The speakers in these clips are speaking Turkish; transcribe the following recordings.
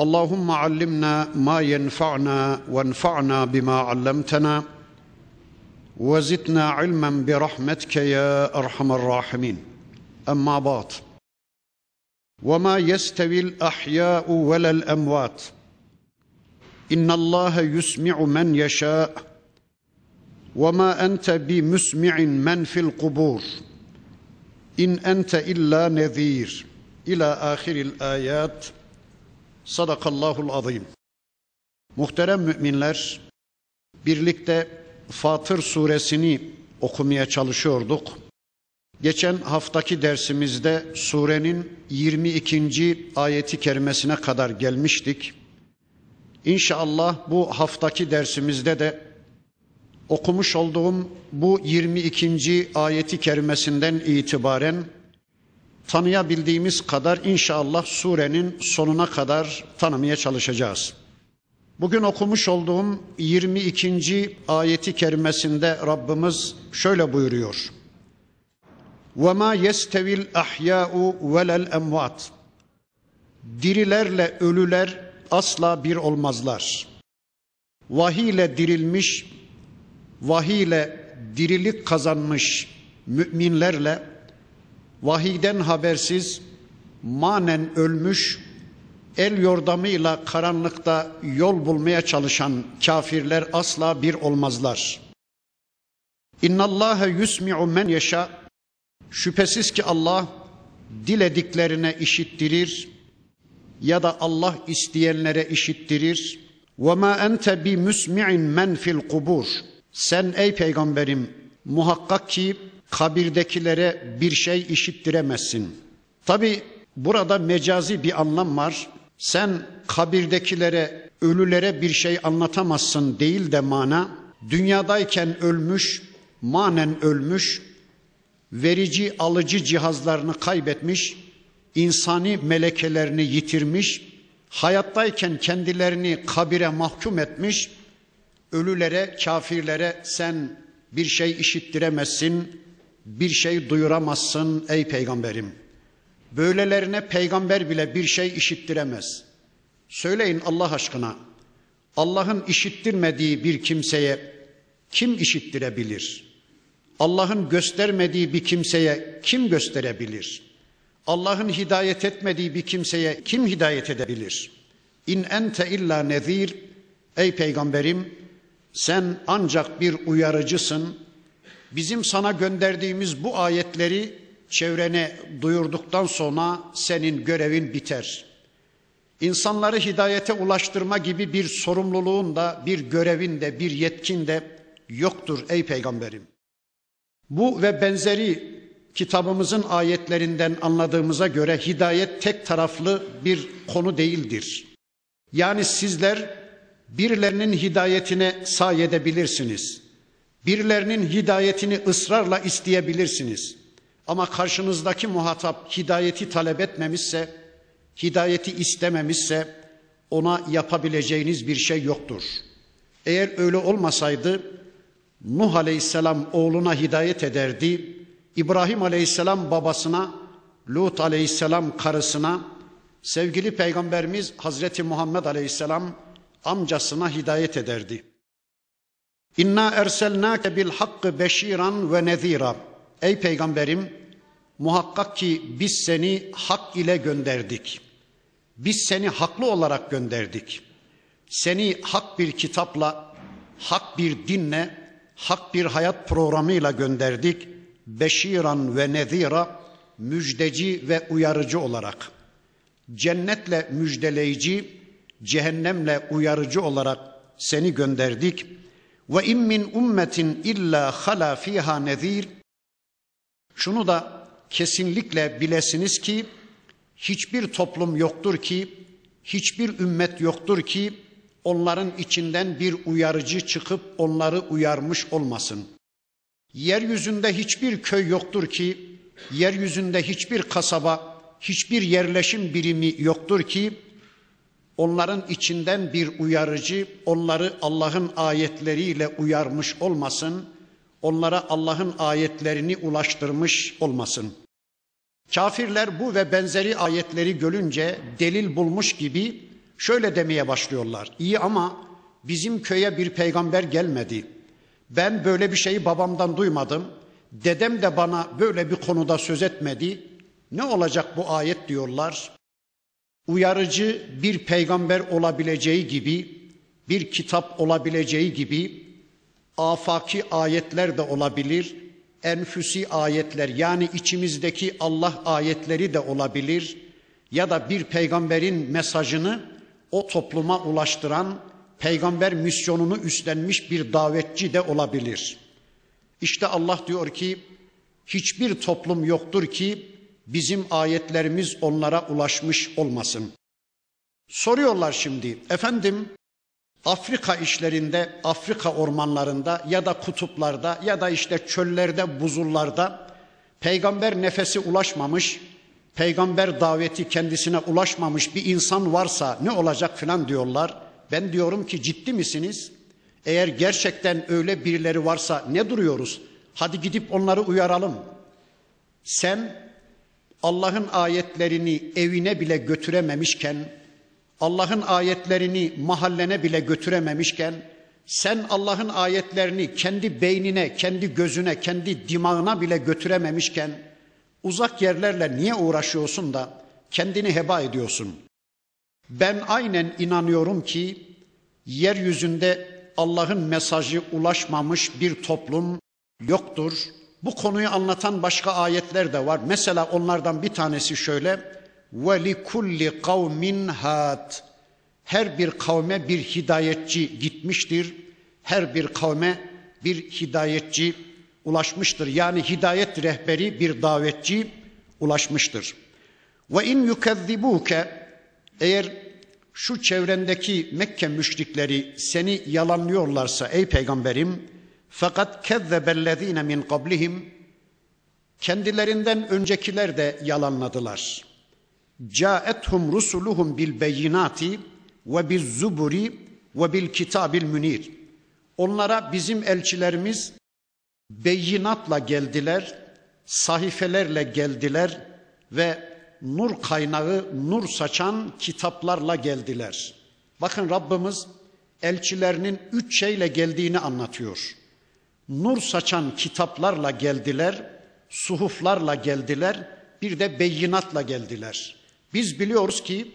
اللهم علمنا ما ينفعنا وانفعنا بما علمتنا وزدنا علما برحمتك يا أرحم الراحمين. أما بعد وما يستوي الأحياء ولا الأموات. إن الله يسمع من يشاء وما أنت بمسمع من في القبور. إن أنت إلا نذير. إلى آخر الآيات. Sadakallahul azim. Muhterem müminler, birlikte Fatır suresini okumaya çalışıyorduk. Geçen haftaki dersimizde surenin 22. ayeti kerimesine kadar gelmiştik. İnşallah bu haftaki dersimizde de okumuş olduğum bu 22. ayeti kerimesinden itibaren tanıyabildiğimiz kadar inşallah surenin sonuna kadar tanımaya çalışacağız. Bugün okumuş olduğum 22. ayeti kerimesinde Rabbimiz şöyle buyuruyor. وَمَا يَسْتَوِي الْاَحْيَاءُ وَلَا الْاَمْوَاتِ Dirilerle ölüler asla bir olmazlar. Vahiy ile dirilmiş, vahiy ile dirilik kazanmış müminlerle vahiyden habersiz, manen ölmüş, el yordamıyla karanlıkta yol bulmaya çalışan kafirler asla bir olmazlar. İnna Allah yusmi'u men yasha. Şüphesiz ki Allah dilediklerine işittirir ya da Allah isteyenlere işittirir. Ve ma ente bi musmi'in men fil kubur. Sen ey peygamberim muhakkak ki kabirdekilere bir şey işittiremezsin. Tabi burada mecazi bir anlam var. Sen kabirdekilere, ölülere bir şey anlatamazsın değil de mana, dünyadayken ölmüş, manen ölmüş, verici alıcı cihazlarını kaybetmiş, insani melekelerini yitirmiş, hayattayken kendilerini kabire mahkum etmiş, ölülere, kafirlere sen bir şey işittiremezsin, bir şey duyuramazsın ey peygamberim. Böylelerine peygamber bile bir şey işittiremez. Söyleyin Allah aşkına. Allah'ın işittirmediği bir kimseye kim işittirebilir? Allah'ın göstermediği bir kimseye kim gösterebilir? Allah'ın hidayet etmediği bir kimseye kim hidayet edebilir? İn ente illa nezir. Ey peygamberim sen ancak bir uyarıcısın, Bizim sana gönderdiğimiz bu ayetleri çevrene duyurduktan sonra senin görevin biter. İnsanları hidayete ulaştırma gibi bir sorumluluğun da, bir görevin de, bir yetkin de yoktur ey peygamberim. Bu ve benzeri kitabımızın ayetlerinden anladığımıza göre hidayet tek taraflı bir konu değildir. Yani sizler birilerinin hidayetine sayedebilirsiniz. Birilerinin hidayetini ısrarla isteyebilirsiniz. Ama karşınızdaki muhatap hidayeti talep etmemişse, hidayeti istememişse ona yapabileceğiniz bir şey yoktur. Eğer öyle olmasaydı Nuh Aleyhisselam oğluna hidayet ederdi. İbrahim Aleyhisselam babasına, Lut Aleyhisselam karısına, sevgili Peygamberimiz Hazreti Muhammed Aleyhisselam amcasına hidayet ederdi. İnna erselnake bil hakkı beşiran ve nezira. Ey peygamberim muhakkak ki biz seni hak ile gönderdik. Biz seni haklı olarak gönderdik. Seni hak bir kitapla, hak bir dinle, hak bir hayat programıyla gönderdik. Beşiran ve nezira müjdeci ve uyarıcı olarak. Cennetle müjdeleyici, cehennemle uyarıcı olarak seni gönderdik.'' Ve in min ummetin illa hala fiha nezir. Şunu da kesinlikle bilesiniz ki hiçbir toplum yoktur ki, hiçbir ümmet yoktur ki onların içinden bir uyarıcı çıkıp onları uyarmış olmasın. Yeryüzünde hiçbir köy yoktur ki, yeryüzünde hiçbir kasaba, hiçbir yerleşim birimi yoktur ki onların içinden bir uyarıcı onları Allah'ın ayetleriyle uyarmış olmasın, onlara Allah'ın ayetlerini ulaştırmış olmasın. Kafirler bu ve benzeri ayetleri görünce delil bulmuş gibi şöyle demeye başlıyorlar. İyi ama bizim köye bir peygamber gelmedi. Ben böyle bir şeyi babamdan duymadım. Dedem de bana böyle bir konuda söz etmedi. Ne olacak bu ayet diyorlar. Uyarıcı bir peygamber olabileceği gibi, bir kitap olabileceği gibi afaki ayetler de olabilir, enfüsi ayetler yani içimizdeki Allah ayetleri de olabilir ya da bir peygamberin mesajını o topluma ulaştıran peygamber misyonunu üstlenmiş bir davetçi de olabilir. İşte Allah diyor ki hiçbir toplum yoktur ki bizim ayetlerimiz onlara ulaşmış olmasın. Soruyorlar şimdi efendim Afrika işlerinde, Afrika ormanlarında ya da kutuplarda ya da işte çöllerde, buzullarda peygamber nefesi ulaşmamış, peygamber daveti kendisine ulaşmamış bir insan varsa ne olacak filan diyorlar. Ben diyorum ki ciddi misiniz? Eğer gerçekten öyle birileri varsa ne duruyoruz? Hadi gidip onları uyaralım. Sen Allah'ın ayetlerini evine bile götürememişken, Allah'ın ayetlerini mahallene bile götürememişken, sen Allah'ın ayetlerini kendi beynine, kendi gözüne, kendi dimağına bile götürememişken, uzak yerlerle niye uğraşıyorsun da kendini heba ediyorsun? Ben aynen inanıyorum ki yeryüzünde Allah'ın mesajı ulaşmamış bir toplum yoktur. Bu konuyu anlatan başka ayetler de var. Mesela onlardan bir tanesi şöyle. Ve li kulli kavmin hat. Her bir kavme bir hidayetçi gitmiştir. Her bir kavme bir hidayetçi ulaşmıştır. Yani hidayet rehberi bir davetçi ulaşmıştır. Ve in yukezzibuke eğer şu çevrendeki Mekke müşrikleri seni yalanlıyorlarsa ey peygamberim fakat kezzebellezine min qablihim kendilerinden öncekiler de yalanladılar. Caethum rusuluhum bil beyinati ve biz zuburi ve bil kitabil münir. Onlara bizim elçilerimiz beyinatla geldiler, sahifelerle geldiler ve nur kaynağı, nur saçan kitaplarla geldiler. Bakın Rabbimiz elçilerinin üç şeyle geldiğini anlatıyor. Nur saçan kitaplarla geldiler, suhuflarla geldiler, bir de beyinatla geldiler. Biz biliyoruz ki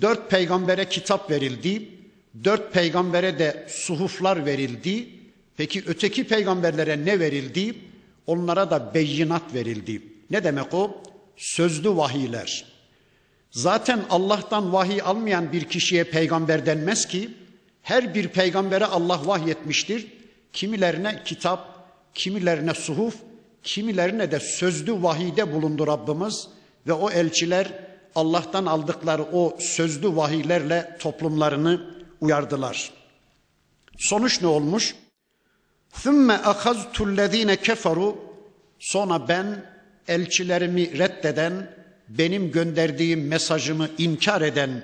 dört peygambere kitap verildi, dört peygambere de suhuflar verildi. Peki öteki peygamberlere ne verildi? Onlara da beyinat verildi. Ne demek o? Sözlü vahiyler. Zaten Allah'tan vahiy almayan bir kişiye peygamber denmez ki her bir peygambere Allah vahyetmiştir. Kimilerine kitap, kimilerine suhuf, kimilerine de sözlü vahide bulundu Rabbimiz ve o elçiler Allah'tan aldıkları o sözlü vahiylerle toplumlarını uyardılar. Sonuç ne olmuş? ثُمَّ أَخَذْتُ الَّذ۪ينَ كَفَرُوا Sonra ben elçilerimi reddeden, benim gönderdiğim mesajımı inkar eden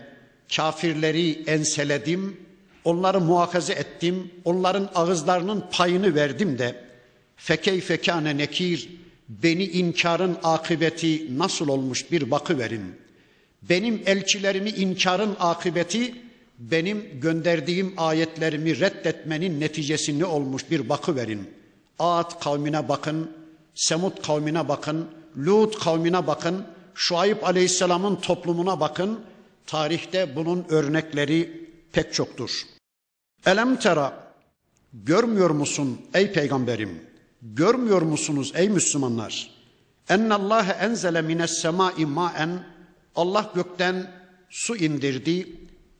kafirleri enseledim, onları muhakaze ettim, onların ağızlarının payını verdim de fekeyfe kâne nekir, beni inkarın akıbeti nasıl olmuş bir bakıverin. Benim elçilerimi inkarın akıbeti benim gönderdiğim ayetlerimi reddetmenin neticesi ne olmuş bir bakıverin. Ad kavmine bakın, Semud kavmine bakın, Lut kavmine bakın, Şuayb Aleyhisselam'ın toplumuna bakın. Tarihte bunun örnekleri pek çoktur. Elem tera görmüyor musun ey peygamberim? Görmüyor musunuz ey Müslümanlar? Ennallâhe enzele mines semâi mâen Allah gökten su indirdi.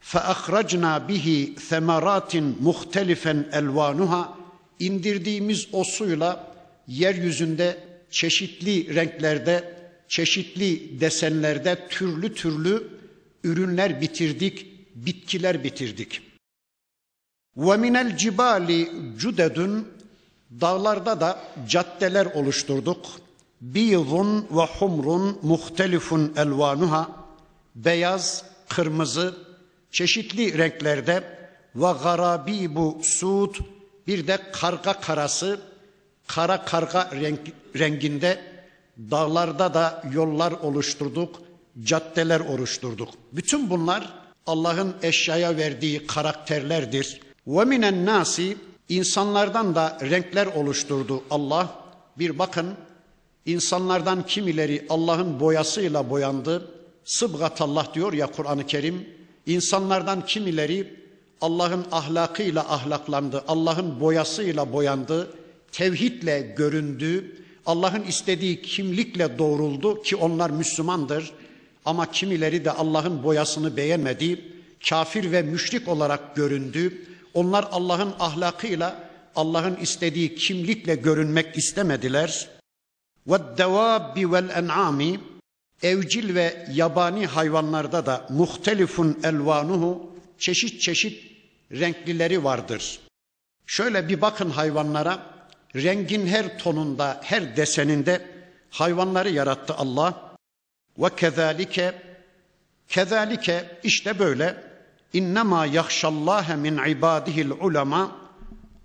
Fe ahracna bihi semeratin muhtelifen elvanuha indirdiğimiz o suyla yeryüzünde çeşitli renklerde, çeşitli desenlerde türlü türlü ürünler bitirdik, bitkiler bitirdik. Ve minel cibali cudedun dağlarda da caddeler oluşturduk. Biyzun ve humrun muhtelifun elvanuha beyaz, kırmızı, çeşitli renklerde ve garabibu sud bir de karga karası kara karga renk, renginde dağlarda da yollar oluşturduk, caddeler oluşturduk. Bütün bunlar Allah'ın eşyaya verdiği karakterlerdir. Ve minen nasi insanlardan da renkler oluşturdu Allah. Bir bakın insanlardan kimileri Allah'ın boyasıyla boyandı. Sıbgatallah diyor ya Kur'an-ı Kerim. İnsanlardan kimileri Allah'ın ahlakıyla ahlaklandı, Allah'ın boyasıyla boyandı, tevhidle göründü, Allah'ın istediği kimlikle doğruldu ki onlar Müslümandır. Ama kimileri de Allah'ın boyasını beğenmedi, kafir ve müşrik olarak göründü. Onlar Allah'ın ahlakıyla, Allah'ın istediği kimlikle görünmek istemediler. Vel en'ami evcil ve yabani hayvanlarda da muhtelifun elvanuhu çeşit çeşit renklileri vardır. Şöyle bir bakın hayvanlara, rengin her tonunda, her deseninde hayvanları yarattı Allah. Ve kezalike, kezalike işte böyle İnnemâ yahşallâhe min ibâdihil ulema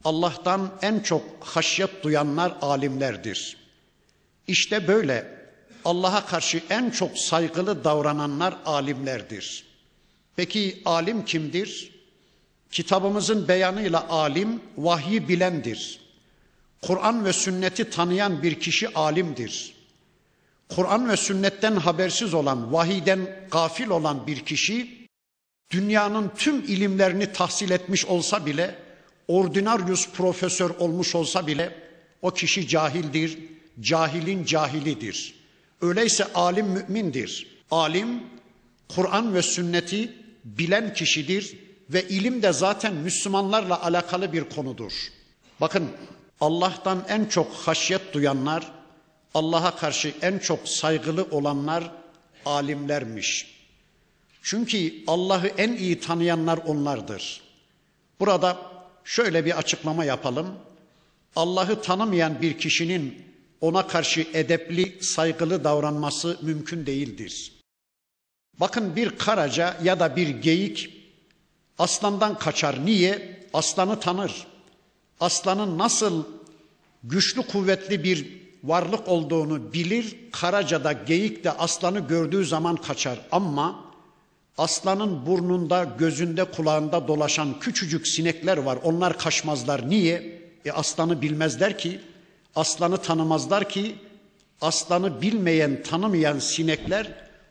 Allah'tan en çok haşyet duyanlar alimlerdir. İşte böyle Allah'a karşı en çok saygılı davrananlar alimlerdir. Peki alim kimdir? Kitabımızın beyanıyla alim vahyi bilendir. Kur'an ve sünneti tanıyan bir kişi alimdir. Kur'an ve sünnetten habersiz olan, vahiden gafil olan bir kişi dünyanın tüm ilimlerini tahsil etmiş olsa bile, ordinaryus profesör olmuş olsa bile o kişi cahildir, cahilin cahilidir. Öyleyse alim mümindir. Alim Kur'an ve sünneti bilen kişidir ve ilim de zaten Müslümanlarla alakalı bir konudur. Bakın Allah'tan en çok haşyet duyanlar, Allah'a karşı en çok saygılı olanlar alimlermiş. Çünkü Allah'ı en iyi tanıyanlar onlardır. Burada şöyle bir açıklama yapalım. Allah'ı tanımayan bir kişinin ona karşı edepli, saygılı davranması mümkün değildir. Bakın bir karaca ya da bir geyik aslandan kaçar. Niye? Aslanı tanır. Aslanın nasıl güçlü kuvvetli bir varlık olduğunu bilir. Karaca da geyik de aslanı gördüğü zaman kaçar. Ama aslanın burnunda, gözünde, kulağında dolaşan küçücük sinekler var. Onlar kaçmazlar. Niye? E aslanı bilmezler ki, aslanı tanımazlar ki, aslanı bilmeyen, tanımayan sinekler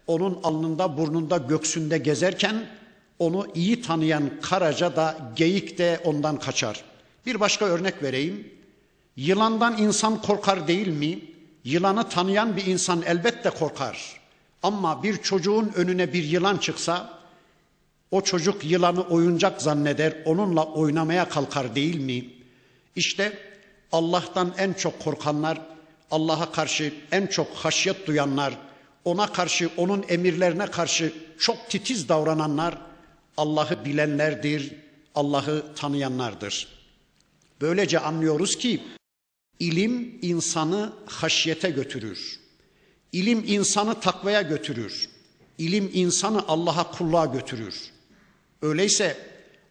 onun alnında, burnunda, göksünde gezerken onu iyi tanıyan karaca da geyik de ondan kaçar. Bir başka örnek vereyim. Yılandan insan korkar değil mi? Yılanı tanıyan bir insan elbette korkar. Ama bir çocuğun önüne bir yılan çıksa o çocuk yılanı oyuncak zanneder, onunla oynamaya kalkar değil mi? İşte Allah'tan en çok korkanlar, Allah'a karşı en çok haşyet duyanlar, ona karşı, onun emirlerine karşı çok titiz davrananlar Allah'ı bilenlerdir, Allah'ı tanıyanlardır. Böylece anlıyoruz ki ilim insanı haşyete götürür. İlim insanı takvaya götürür. İlim insanı Allah'a kulluğa götürür. Öyleyse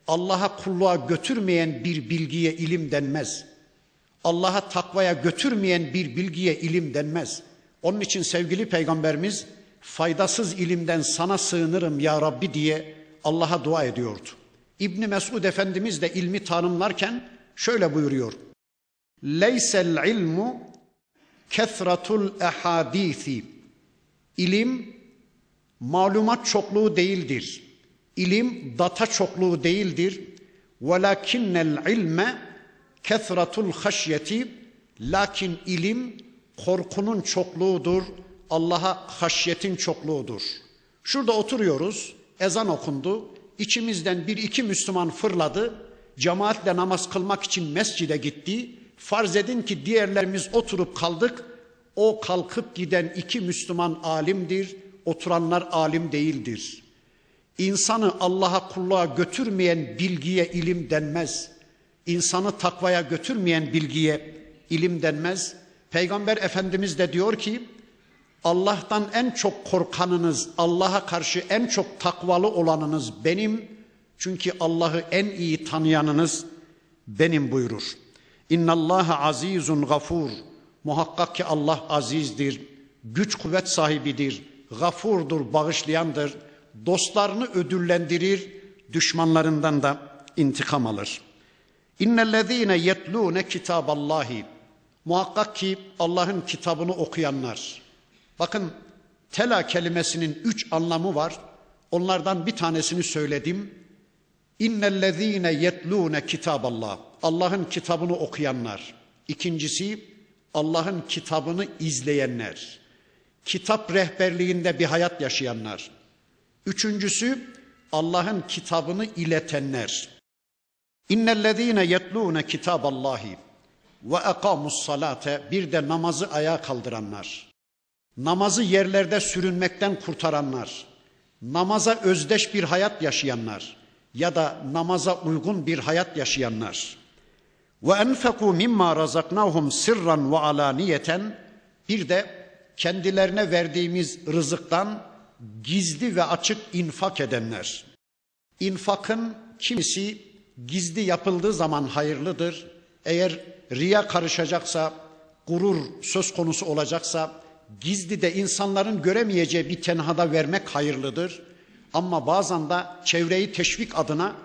Allah'a kulluğa götürmeyen bir bilgiye ilim denmez. Allah'a takvaya götürmeyen bir bilgiye ilim denmez. Onun için sevgili peygamberimiz faydasız ilimden sana sığınırım ya Rabbi diye Allah'a dua ediyordu. İbni Mesud Efendimiz de ilmi tanımlarken şöyle buyuruyor. Leysel ilmu kethratul ehadisi. İlim malumat çokluğu değildir. İlim data çokluğu değildir. Velakinnel ilme kethratul haşyeti. Lakin ilim korkunun çokluğudur. Allah'a haşyetin çokluğudur. Şurada oturuyoruz. Ezan okundu. İçimizden bir iki Müslüman fırladı. Cemaatle namaz kılmak için mescide gitti. Farz edin ki diğerlerimiz oturup kaldık. O kalkıp giden iki Müslüman alimdir. Oturanlar alim değildir. İnsanı Allah'a kulluğa götürmeyen bilgiye ilim denmez. İnsanı takvaya götürmeyen bilgiye ilim denmez. Peygamber Efendimiz de diyor ki Allah'tan en çok korkanınız, Allah'a karşı en çok takvalı olanınız benim. Çünkü Allah'ı en iyi tanıyanınız benim buyurur. İnna Allah azizun gafur. Muhakkak ki Allah azizdir, güç kuvvet sahibidir, gafurdur, bağışlayandır. Dostlarını ödüllendirir, düşmanlarından da intikam alır. İnnellezîne yetlûne kitâballâhi. Muhakkak ki Allah'ın kitabını okuyanlar. Bakın tela kelimesinin üç anlamı var. Onlardan bir tanesini söyledim. İnnellezîne yetlûne kitâballah. Allah'ın kitabını okuyanlar. İkincisi Allah'ın kitabını izleyenler. Kitap rehberliğinde bir hayat yaşayanlar. Üçüncüsü Allah'ın kitabını iletenler. İnnellezîne yetlûne kitâballâhi ve ekamus salate bir de namazı ayağa kaldıranlar. Namazı yerlerde sürünmekten kurtaranlar. Namaza özdeş bir hayat yaşayanlar ya da namaza uygun bir hayat yaşayanlar. Mimma razaknahum sirran ve alaniyeten bir de kendilerine verdiğimiz rızıktan gizli ve açık infak edenler. İnfakın kimisi gizli yapıldığı zaman hayırlıdır. Eğer riya karışacaksa, gurur söz konusu olacaksa gizli de insanların göremeyeceği bir tenhada vermek hayırlıdır. Ama bazen de çevreyi teşvik adına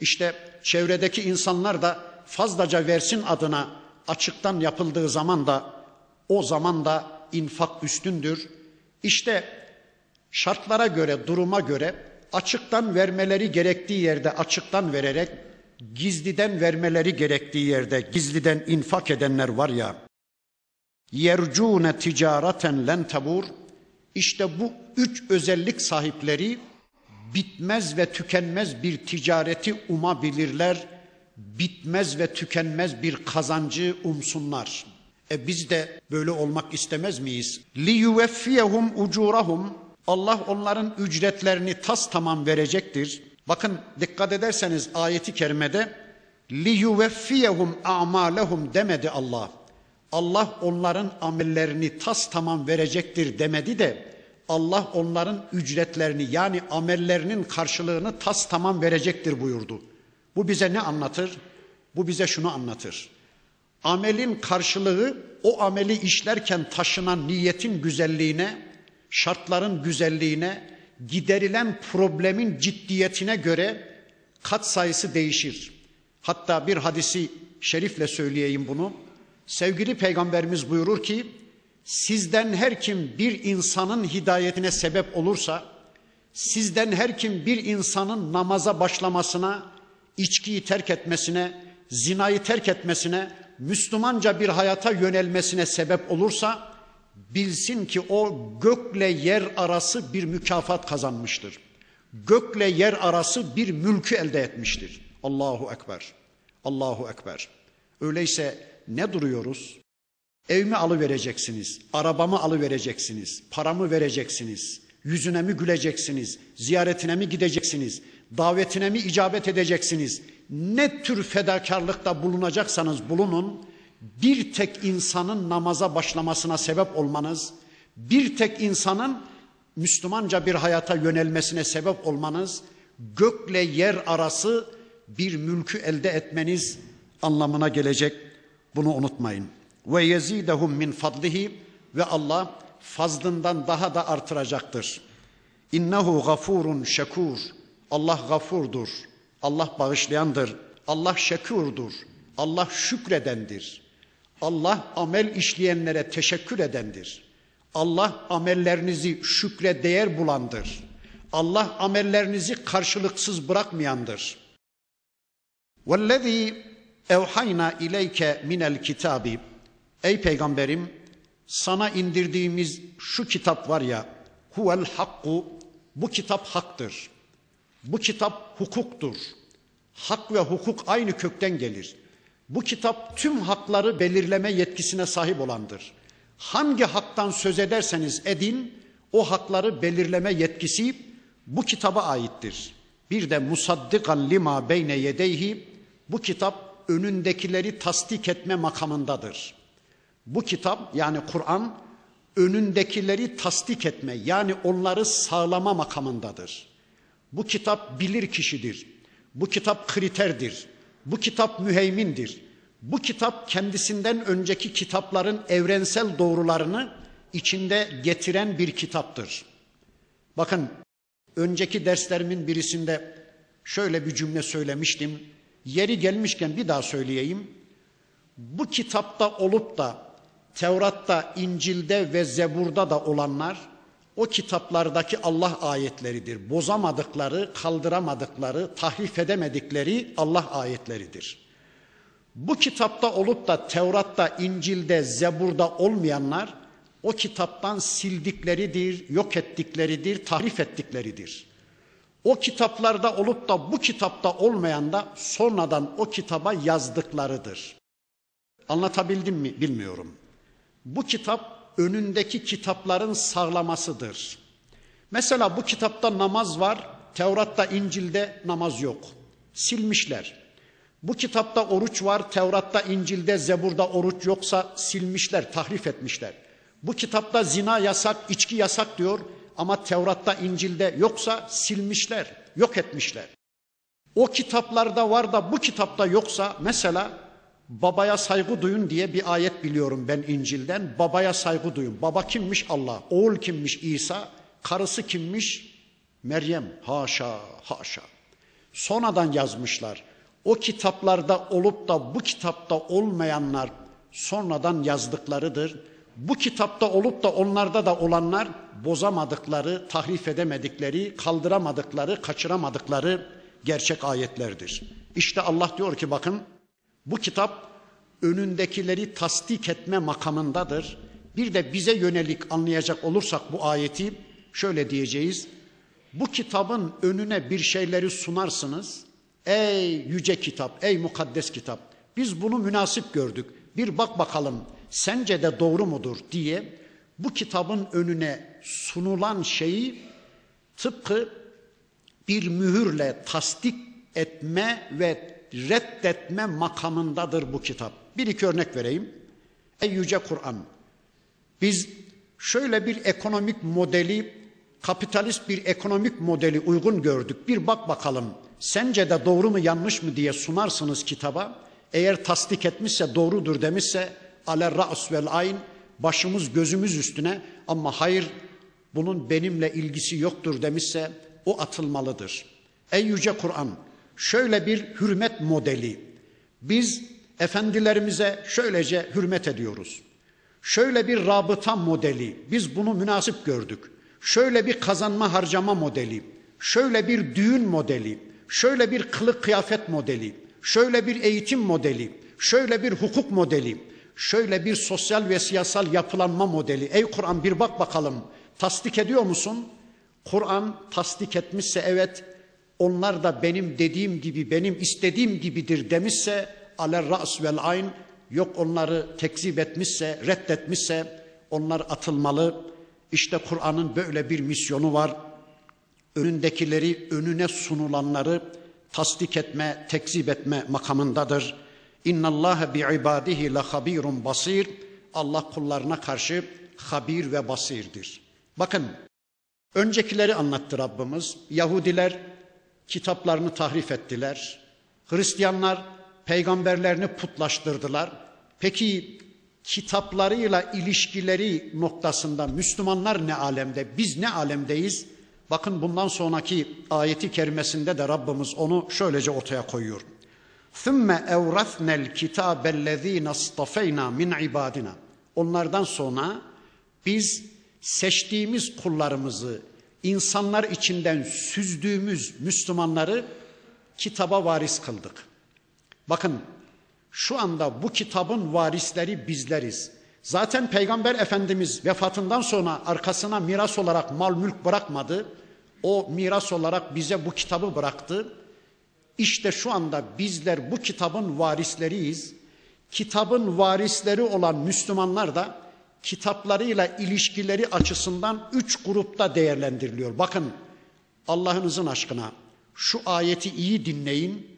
işte çevredeki insanlar da fazlaca versin adına açıktan yapıldığı zaman da o zaman da infak üstündür. İşte şartlara göre, duruma göre açıktan vermeleri gerektiği yerde açıktan vererek gizliden vermeleri gerektiği yerde gizliden infak edenler var ya yercune ticareten len tabur işte bu üç özellik sahipleri bitmez ve tükenmez bir ticareti umabilirler. Bitmez ve tükenmez bir kazancı umsunlar. E biz de böyle olmak istemez miyiz? Li yuveffiyehum ucurahum Allah onların ücretlerini tas tamam verecektir. Bakın dikkat ederseniz ayeti kerimede li yuveffiyehum a'malehum demedi Allah. Allah onların amellerini tas tamam verecektir demedi de Allah onların ücretlerini yani amellerinin karşılığını tas tamam verecektir buyurdu. Bu bize ne anlatır? Bu bize şunu anlatır. Amelin karşılığı o ameli işlerken taşınan niyetin güzelliğine, şartların güzelliğine, giderilen problemin ciddiyetine göre kat sayısı değişir. Hatta bir hadisi şerifle söyleyeyim bunu. Sevgili peygamberimiz buyurur ki sizden her kim bir insanın hidayetine sebep olursa sizden her kim bir insanın namaza başlamasına, içkiyi terk etmesine, zinayı terk etmesine, Müslümanca bir hayata yönelmesine sebep olursa bilsin ki o gökle yer arası bir mükafat kazanmıştır. Gökle yer arası bir mülkü elde etmiştir. Allahu ekber. Allahu ekber. Öyleyse ne duruyoruz? Evimi alıvereceksiniz, arabamı alıvereceksiniz, paramı vereceksiniz, yüzüne mi güleceksiniz, ziyaretine mi gideceksiniz, davetine mi icabet edeceksiniz? Ne tür fedakarlıkta bulunacaksanız bulunun, bir tek insanın namaza başlamasına sebep olmanız, bir tek insanın Müslümanca bir hayata yönelmesine sebep olmanız, gökle yer arası bir mülkü elde etmeniz anlamına gelecek. Bunu unutmayın. Ve yezidehum min fadlihi ve Allah fazlından daha da artıracaktır. İnnehu gafurun şekur. Allah gafurdur. Allah bağışlayandır. Allah şekurdur. Allah şükredendir. Allah amel işleyenlere teşekkür edendir. Allah amellerinizi şükre değer bulandır. Allah amellerinizi karşılıksız bırakmayandır. وَالَّذ۪ي evhayna ileyke minel kitabi. Ey peygamberim sana indirdiğimiz şu kitap var ya huvel hakku bu kitap haktır. Bu kitap hukuktur. Hak ve hukuk aynı kökten gelir. Bu kitap tüm hakları belirleme yetkisine sahip olandır. Hangi haktan söz ederseniz edin, o hakları belirleme yetkisi bu kitaba aittir. Bir de musaddikan lima beyne yedeyhi bu kitap önündekileri tasdik etme makamındadır. Bu kitap yani Kur'an önündekileri tasdik etme yani onları sağlama makamındadır. Bu kitap bilir kişidir. Bu kitap kriterdir. Bu kitap müheymindir. Bu kitap kendisinden önceki kitapların evrensel doğrularını içinde getiren bir kitaptır. Bakın önceki derslerimin birisinde şöyle bir cümle söylemiştim. Yeri gelmişken bir daha söyleyeyim. Bu kitapta olup da Tevrat'ta, İncil'de ve Zebur'da da olanlar o kitaplardaki Allah ayetleridir. Bozamadıkları, kaldıramadıkları, tahrif edemedikleri Allah ayetleridir. Bu kitapta olup da Tevrat'ta, İncil'de, Zebur'da olmayanlar o kitaptan sildikleridir, yok ettikleridir, tahrif ettikleridir. O kitaplarda olup da bu kitapta olmayan da sonradan o kitaba yazdıklarıdır. Anlatabildim mi bilmiyorum. Bu kitap önündeki kitapların sağlamasıdır. Mesela bu kitapta namaz var, Tevrat'ta, İncil'de namaz yok. Silmişler. Bu kitapta oruç var, Tevrat'ta, İncil'de, Zebur'da oruç yoksa silmişler, tahrif etmişler. Bu kitapta zina yasak, içki yasak diyor ama Tevrat'ta, İncil'de yoksa silmişler, yok etmişler. O kitaplarda var da bu kitapta yoksa mesela babaya saygı duyun diye bir ayet biliyorum ben İncil'den. Babaya saygı duyun. Baba kimmiş? Allah. Oğul kimmiş? İsa. Karısı kimmiş? Meryem. Haşa, haşa. Sonradan yazmışlar. O kitaplarda olup da bu kitapta olmayanlar sonradan yazdıklarıdır. Bu kitapta olup da onlarda da olanlar bozamadıkları, tahrif edemedikleri, kaldıramadıkları, kaçıramadıkları gerçek ayetlerdir. İşte Allah diyor ki bakın bu kitap önündekileri tasdik etme makamındadır. Bir de bize yönelik anlayacak olursak bu ayeti şöyle diyeceğiz. Bu kitabın önüne bir şeyleri sunarsınız. Ey yüce kitap, ey mukaddes kitap. Biz bunu münasip gördük. Bir bak bakalım sence de doğru mudur diye bu kitabın önüne sunulan şeyi tıpkı bir mühürle tasdik etme ve reddetme makamındadır bu kitap. Bir iki örnek vereyim. Ey yüce Kur'an. Biz şöyle bir ekonomik modeli, kapitalist bir ekonomik modeli uygun gördük. Bir bak bakalım sence de doğru mu yanlış mı diye sunarsınız kitaba. Eğer tasdik etmişse doğrudur demişse ale ra's vel ayn başımız gözümüz üstüne ama hayır bunun benimle ilgisi yoktur demişse o atılmalıdır. Ey yüce Kur'an şöyle bir hürmet modeli. Biz efendilerimize şöylece hürmet ediyoruz. Şöyle bir rabıta modeli. Biz bunu münasip gördük. Şöyle bir kazanma harcama modeli. Şöyle bir düğün modeli. Şöyle bir kılık kıyafet modeli. Şöyle bir eğitim modeli. Şöyle bir hukuk modeli. Şöyle bir sosyal ve siyasal yapılanma modeli. Ey Kur'an bir bak bakalım. Tasdik ediyor musun? Kur'an tasdik etmişse evet onlar da benim dediğim gibi benim istediğim gibidir demişse aler ra's vel ayn yok onları tekzip etmişse reddetmişse onlar atılmalı. İşte Kur'an'ın böyle bir misyonu var. Önündekileri önüne sunulanları tasdik etme, tekzip etme makamındadır. İnna Allah bi ibadihi la habirun basir. Allah kullarına karşı habir ve basirdir. Bakın öncekileri anlattı Rabbimiz. Yahudiler kitaplarını tahrif ettiler. Hristiyanlar peygamberlerini putlaştırdılar. Peki kitaplarıyla ilişkileri noktasında Müslümanlar ne alemde, biz ne alemdeyiz? Bakın bundan sonraki ayeti kerimesinde de Rabbimiz onu şöylece ortaya koyuyor. ثُمَّ اَوْرَثْنَا الْكِتَابَ الَّذ۪ينَ اصْطَفَيْنَا مِنْ عِبَادِنَا Onlardan sonra biz seçtiğimiz kullarımızı, insanlar içinden süzdüğümüz Müslümanları kitaba varis kıldık. Bakın şu anda bu kitabın varisleri bizleriz. Zaten Peygamber Efendimiz vefatından sonra arkasına miras olarak mal mülk bırakmadı. O miras olarak bize bu kitabı bıraktı. İşte şu anda bizler bu kitabın varisleriyiz. Kitabın varisleri olan Müslümanlar da kitaplarıyla ilişkileri açısından üç grupta değerlendiriliyor. Bakın Allah'ınızın aşkına şu ayeti iyi dinleyin.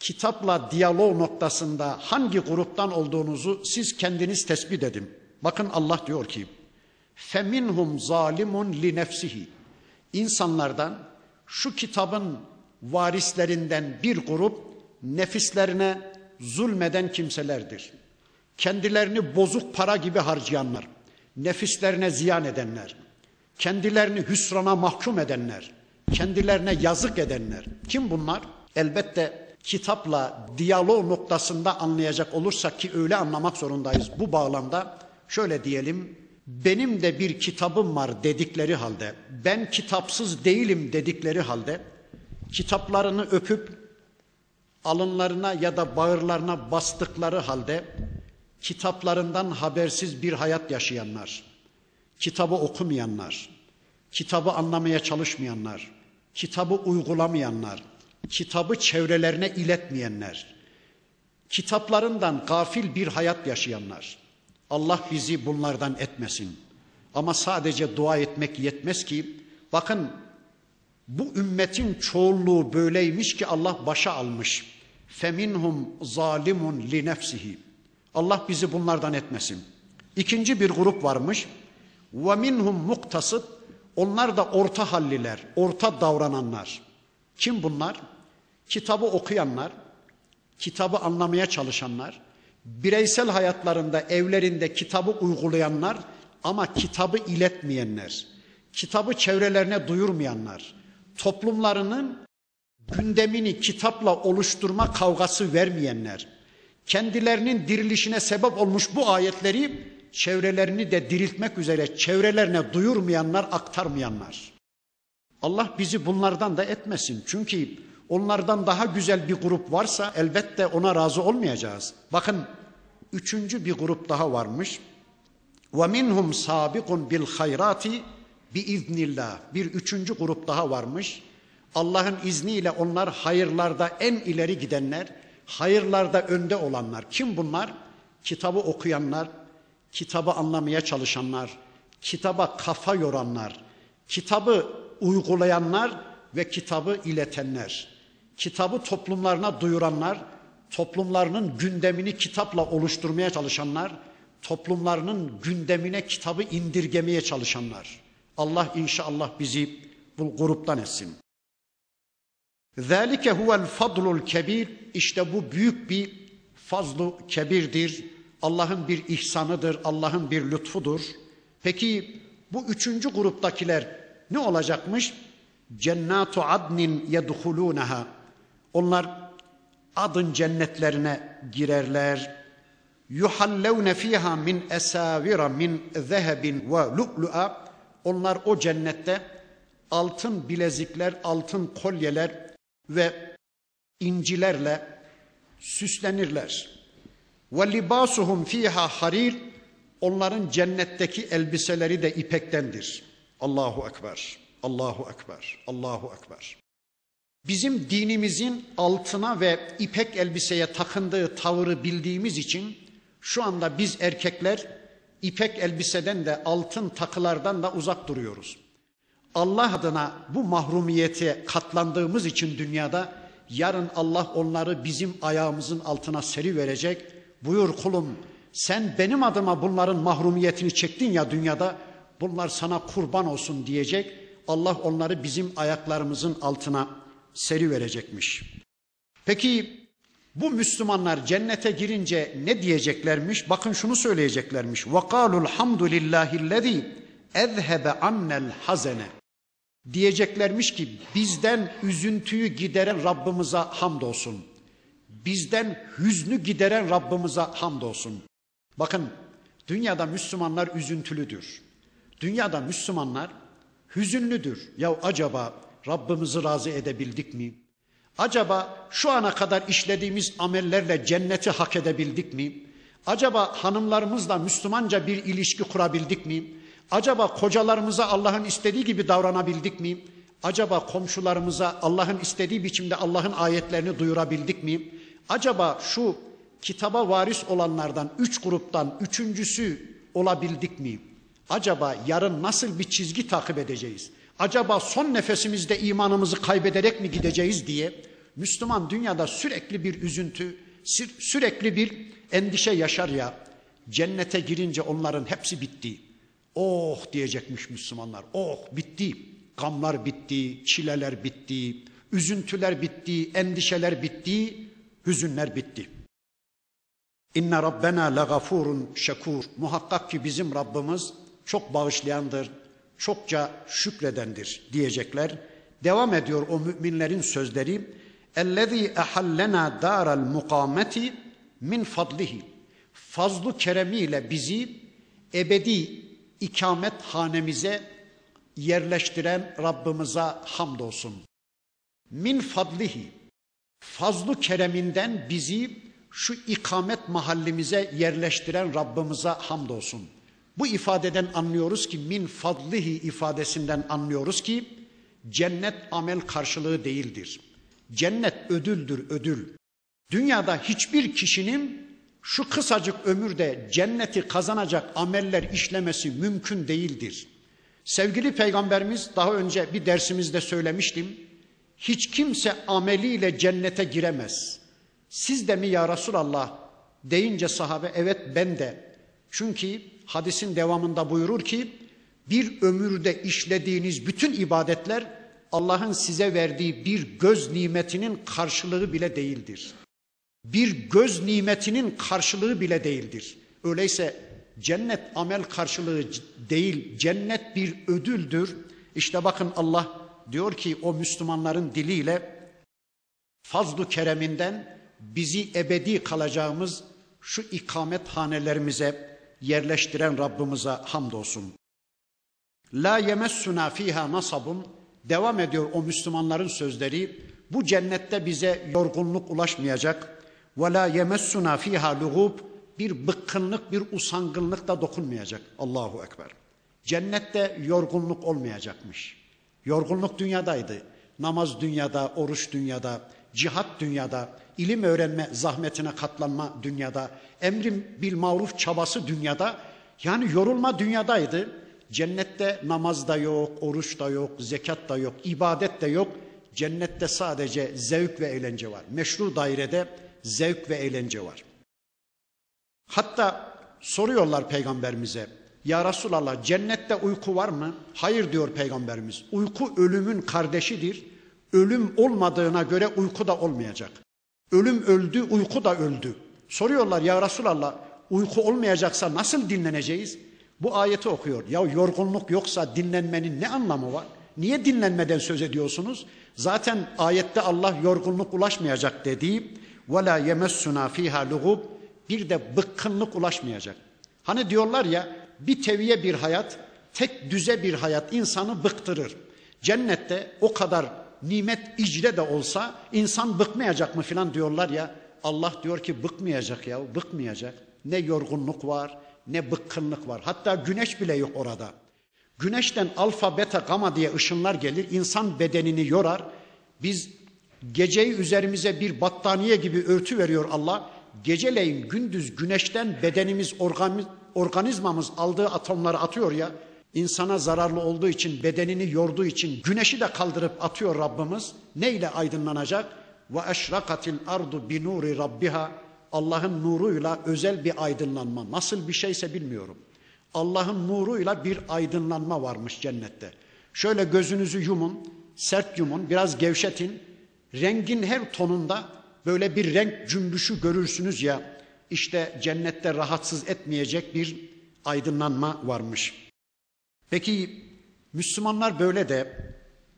Kitapla diyalog noktasında hangi gruptan olduğunuzu siz kendiniz tespit edin. Bakın Allah diyor ki: "Feminhum zalimun li nefsihi." İnsanlardan şu kitabın varislerinden bir grup nefislerine zulmeden kimselerdir. Kendilerini bozuk para gibi harcayanlar, nefislerine ziyan edenler, kendilerini hüsrana mahkum edenler, kendilerine yazık edenler. Kim bunlar? Elbette kitapla diyalog noktasında anlayacak olursak ki öyle anlamak zorundayız bu bağlamda. Şöyle diyelim, benim de bir kitabım var dedikleri halde, ben kitapsız değilim dedikleri halde, kitaplarını öpüp alınlarına ya da bağırlarına bastıkları halde kitaplarından habersiz bir hayat yaşayanlar, kitabı okumayanlar, kitabı anlamaya çalışmayanlar, kitabı uygulamayanlar, kitabı çevrelerine iletmeyenler, kitaplarından gafil bir hayat yaşayanlar. Allah bizi bunlardan etmesin. Ama sadece dua etmek yetmez ki bakın bu ümmetin çoğunluğu böyleymiş ki Allah başa almış. Feminhum zalimun li nefsihi. Allah bizi bunlardan etmesin. İkinci bir grup varmış. Ve minhum muktasıt. Onlar da orta halliler, orta davrananlar. Kim bunlar? Kitabı okuyanlar, kitabı anlamaya çalışanlar, bireysel hayatlarında, evlerinde kitabı uygulayanlar ama kitabı iletmeyenler, kitabı çevrelerine duyurmayanlar, toplumlarının gündemini kitapla oluşturma kavgası vermeyenler, kendilerinin dirilişine sebep olmuş bu ayetleri çevrelerini de diriltmek üzere çevrelerine duyurmayanlar, aktarmayanlar. Allah bizi bunlardan da etmesin. Çünkü onlardan daha güzel bir grup varsa elbette ona razı olmayacağız. Bakın üçüncü bir grup daha varmış. Bil hayrati bi iznillah. Bir üçüncü grup daha varmış. Allah'ın izniyle onlar hayırlarda en ileri gidenler, hayırlarda önde olanlar. Kim bunlar? Kitabı okuyanlar, kitabı anlamaya çalışanlar, kitaba kafa yoranlar, kitabı uygulayanlar ve kitabı iletenler, kitabı toplumlarına duyuranlar, toplumlarının gündemini kitapla oluşturmaya çalışanlar, toplumlarının gündemine kitabı indirgemeye çalışanlar. Allah inşallah bizi bu gruptan etsin. Zalike huvel fadlul kebir. İşte bu büyük bir fazlu kebirdir. Allah'ın bir ihsanıdır, Allah'ın bir lütfudur. Peki bu üçüncü gruptakiler ne olacakmış? Cennatu adnin yedhulunaha. Onlar adın cennetlerine girerler. Yuhallevne fiha min esavira min zehebin ve lu'lu'a. Onlar o cennette altın bilezikler, altın kolyeler ve incilerle süslenirler. Ve libasuhum fiha harir. Onların cennetteki elbiseleri de ipektendir. Allahu ekber. Allahu ekber. Allahu ekber. Bizim dinimizin altına ve ipek elbiseye takındığı tavırı bildiğimiz için şu anda biz erkekler ipek elbiseden de altın takılardan da uzak duruyoruz. Allah adına bu mahrumiyete katlandığımız için dünyada yarın Allah onları bizim ayağımızın altına seri verecek. Buyur kulum sen benim adıma bunların mahrumiyetini çektin ya dünyada bunlar sana kurban olsun diyecek. Allah onları bizim ayaklarımızın altına seri verecekmiş. Peki bu Müslümanlar cennete girince ne diyeceklermiş? Bakın şunu söyleyeceklermiş. وَقَالُوا الْحَمْدُ لِلّٰهِ الَّذ۪ي اَذْهَبَ عَنَّ الْحَزَنَ Diyeceklermiş ki bizden üzüntüyü gideren Rabbimize hamdolsun. Bizden hüznü gideren Rabbimize hamdolsun. Bakın dünyada Müslümanlar üzüntülüdür. Dünyada Müslümanlar hüzünlüdür. Ya acaba Rabbimizi razı edebildik mi? Acaba şu ana kadar işlediğimiz amellerle cenneti hak edebildik mi? Acaba hanımlarımızla Müslümanca bir ilişki kurabildik mi? Acaba kocalarımıza Allah'ın istediği gibi davranabildik mi? Acaba komşularımıza Allah'ın istediği biçimde Allah'ın ayetlerini duyurabildik mi? Acaba şu kitaba varis olanlardan üç gruptan üçüncüsü olabildik mi? Acaba yarın nasıl bir çizgi takip edeceğiz? Acaba son nefesimizde imanımızı kaybederek mi gideceğiz diye Müslüman dünyada sürekli bir üzüntü, sürekli bir endişe yaşar ya. Cennete girince onların hepsi bitti. Oh diyecekmiş Müslümanlar. Oh bitti. Gamlar bitti, çileler bitti, üzüntüler bitti, endişeler bitti, hüzünler bitti. İnne Rabbena legafurun şekur. Muhakkak ki bizim Rabbimiz çok bağışlayandır, çokça şükredendir diyecekler. Devam ediyor o müminlerin sözleri. Ellezî ehallena daral mukameti min fadlihi. Fazlu keremiyle bizi ebedi ikamet hanemize yerleştiren Rabbimize hamdolsun. Min fadlihi. Fazlu kereminden bizi şu ikamet mahallimize yerleştiren Rabbimize hamdolsun. Bu ifadeden anlıyoruz ki min fadlihi ifadesinden anlıyoruz ki cennet amel karşılığı değildir. Cennet ödüldür ödül. Dünyada hiçbir kişinin şu kısacık ömürde cenneti kazanacak ameller işlemesi mümkün değildir. Sevgili peygamberimiz daha önce bir dersimizde söylemiştim. Hiç kimse ameliyle cennete giremez. Siz de mi ya Resulallah deyince sahabe evet ben de. Çünkü hadisin devamında buyurur ki bir ömürde işlediğiniz bütün ibadetler Allah'ın size verdiği bir göz nimetinin karşılığı bile değildir. Bir göz nimetinin karşılığı bile değildir. Öyleyse cennet amel karşılığı değil, cennet bir ödüldür. İşte bakın Allah diyor ki o Müslümanların diliyle fazlu kereminden bizi ebedi kalacağımız şu ikamet hanelerimize yerleştiren Rabbimize hamdolsun. La yemessuna fiha nasabun devam ediyor o Müslümanların sözleri. Bu cennette bize yorgunluk ulaşmayacak. Ve la yemessuna fiha lugub bir bıkkınlık, bir usangınlık da dokunmayacak. Allahu Ekber. Cennette yorgunluk olmayacakmış. Yorgunluk dünyadaydı. Namaz dünyada, oruç dünyada, cihat dünyada, ilim öğrenme zahmetine katlanma dünyada, emrim bil maruf çabası dünyada, yani yorulma dünyadaydı. Cennette namaz da yok, oruç da yok, zekat da yok, ibadet de yok. Cennette sadece zevk ve eğlence var. Meşru dairede zevk ve eğlence var. Hatta soruyorlar peygamberimize, ya Resulallah cennette uyku var mı? Hayır diyor peygamberimiz. Uyku ölümün kardeşidir. Ölüm olmadığına göre uyku da olmayacak. Ölüm öldü, uyku da öldü. Soruyorlar ya Resulallah uyku olmayacaksa nasıl dinleneceğiz? Bu ayeti okuyor. Ya yorgunluk yoksa dinlenmenin ne anlamı var? Niye dinlenmeden söz ediyorsunuz? Zaten ayette Allah yorgunluk ulaşmayacak dediği ve la yemessuna fiha lugub bir de bıkkınlık ulaşmayacak. Hani diyorlar ya bir teviye bir hayat, tek düze bir hayat insanı bıktırır. Cennette o kadar nimet icre de olsa insan bıkmayacak mı filan diyorlar ya. Allah diyor ki bıkmayacak ya, bıkmayacak. Ne yorgunluk var, ne bıkkınlık var. Hatta güneş bile yok orada. Güneşten alfa, beta, gama diye ışınlar gelir. insan bedenini yorar. Biz geceyi üzerimize bir battaniye gibi örtü veriyor Allah. Geceleyin gündüz güneşten bedenimiz, organizmamız aldığı atomları atıyor ya. İnsana zararlı olduğu için, bedenini yorduğu için güneşi de kaldırıp atıyor Rabbimiz. Neyle aydınlanacak? Ve eşrakatil ardu bi nuri rabbiha. Allah'ın nuruyla özel bir aydınlanma. Nasıl bir şeyse bilmiyorum. Allah'ın nuruyla bir aydınlanma varmış cennette. Şöyle gözünüzü yumun, sert yumun, biraz gevşetin. Rengin her tonunda böyle bir renk cümbüşü görürsünüz ya. İşte cennette rahatsız etmeyecek bir aydınlanma varmış. Peki Müslümanlar böyle de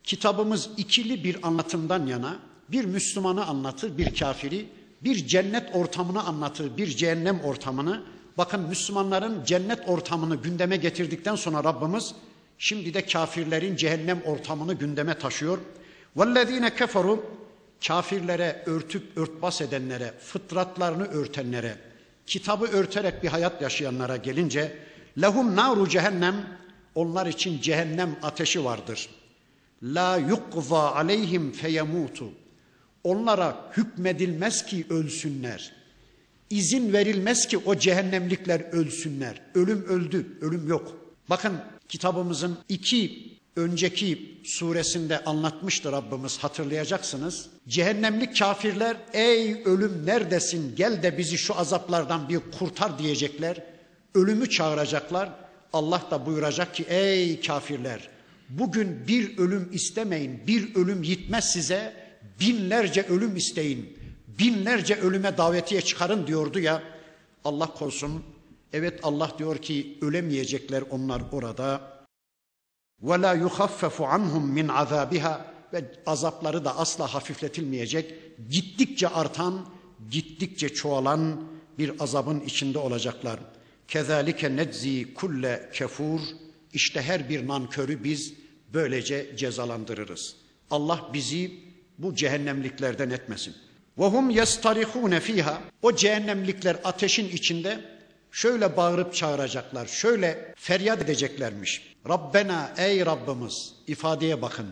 kitabımız ikili bir anlatımdan yana bir Müslümanı anlatır, bir kafiri, bir cennet ortamını anlatır, bir cehennem ortamını. Bakın Müslümanların cennet ortamını gündeme getirdikten sonra Rabbimiz şimdi de kafirlerin cehennem ortamını gündeme taşıyor. وَالَّذ۪ينَ كَفَرُوا Kafirlere örtüp örtbas edenlere, fıtratlarını örtenlere, kitabı örterek bir hayat yaşayanlara gelince lehum naru cehennem onlar için cehennem ateşi vardır. La yukza aleyhim feyemutu. Onlara hükmedilmez ki ölsünler. İzin verilmez ki o cehennemlikler ölsünler. Ölüm öldü, ölüm yok. Bakın kitabımızın iki önceki suresinde anlatmıştı Rabbimiz hatırlayacaksınız. Cehennemlik kafirler ey ölüm neredesin gel de bizi şu azaplardan bir kurtar diyecekler. Ölümü çağıracaklar. Allah da buyuracak ki ey kafirler bugün bir ölüm istemeyin bir ölüm yitmez size binlerce ölüm isteyin binlerce ölüme davetiye çıkarın diyordu ya Allah korusun evet Allah diyor ki ölemeyecekler onlar orada ve la yukhaffafu anhum min azabiha ve azapları da asla hafifletilmeyecek. Gittikçe artan, gittikçe çoğalan bir azabın içinde olacaklar. Kezalike nedzi kulle kefur. İşte her bir nankörü biz böylece cezalandırırız. Allah bizi bu cehennemliklerden etmesin. Ve hum yestarihune fiha. O cehennemlikler ateşin içinde şöyle bağırıp çağıracaklar, şöyle feryat edeceklermiş. Rabbena ey Rabbimiz ifadeye bakın.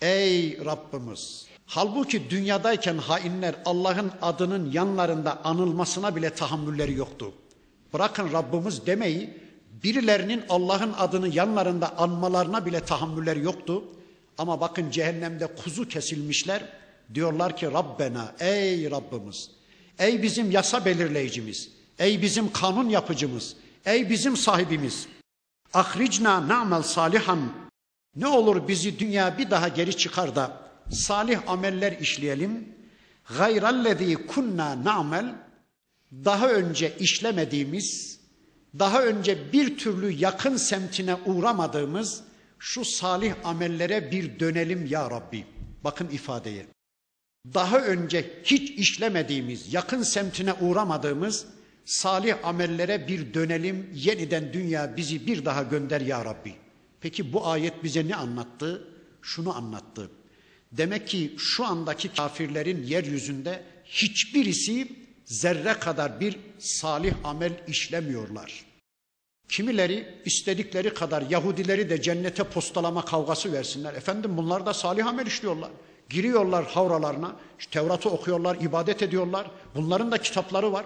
Ey Rabbimiz. Halbuki dünyadayken hainler Allah'ın adının yanlarında anılmasına bile tahammülleri yoktu. Bırakın Rabbimiz demeyi birilerinin Allah'ın adını yanlarında anmalarına bile tahammülleri yoktu. Ama bakın cehennemde kuzu kesilmişler. Diyorlar ki Rabbena ey Rabbimiz. Ey bizim yasa belirleyicimiz. Ey bizim kanun yapıcımız. Ey bizim sahibimiz. Ahricna na'mel salihan. Ne olur bizi dünya bir daha geri çıkar da salih ameller işleyelim. Gayrallezî kunna na'mel. Daha önce işlemediğimiz, daha önce bir türlü yakın semtine uğramadığımız şu salih amellere bir dönelim ya Rabbi. Bakın ifadeye. Daha önce hiç işlemediğimiz, yakın semtine uğramadığımız salih amellere bir dönelim. Yeniden dünya bizi bir daha gönder ya Rabbi. Peki bu ayet bize ne anlattı? Şunu anlattı. Demek ki şu andaki kafirlerin yeryüzünde hiçbirisi zerre kadar bir salih amel işlemiyorlar. Kimileri istedikleri kadar Yahudileri de cennete postalama kavgası versinler. Efendim bunlar da salih amel işliyorlar. Giriyorlar havralarına, Tevrat'ı okuyorlar, ibadet ediyorlar. Bunların da kitapları var.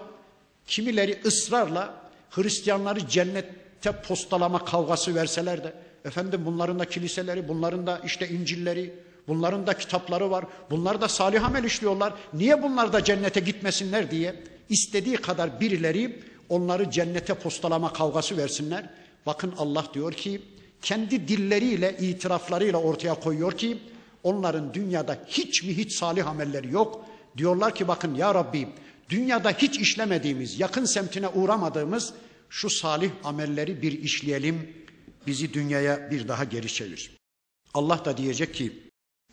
Kimileri ısrarla Hristiyanları cennette postalama kavgası verseler de efendim bunların da kiliseleri, bunların da işte İncilleri, bunların da kitapları var. Bunlar da salih amel işliyorlar. Niye bunlar da cennete gitmesinler diye istediği kadar birileri onları cennete postalama kavgası versinler. Bakın Allah diyor ki kendi dilleriyle, itiraflarıyla ortaya koyuyor ki onların dünyada hiç mi hiç salih amelleri yok. Diyorlar ki bakın ya Rabbi dünyada hiç işlemediğimiz, yakın semtine uğramadığımız şu salih amelleri bir işleyelim. Bizi dünyaya bir daha geri çevir. Allah da diyecek ki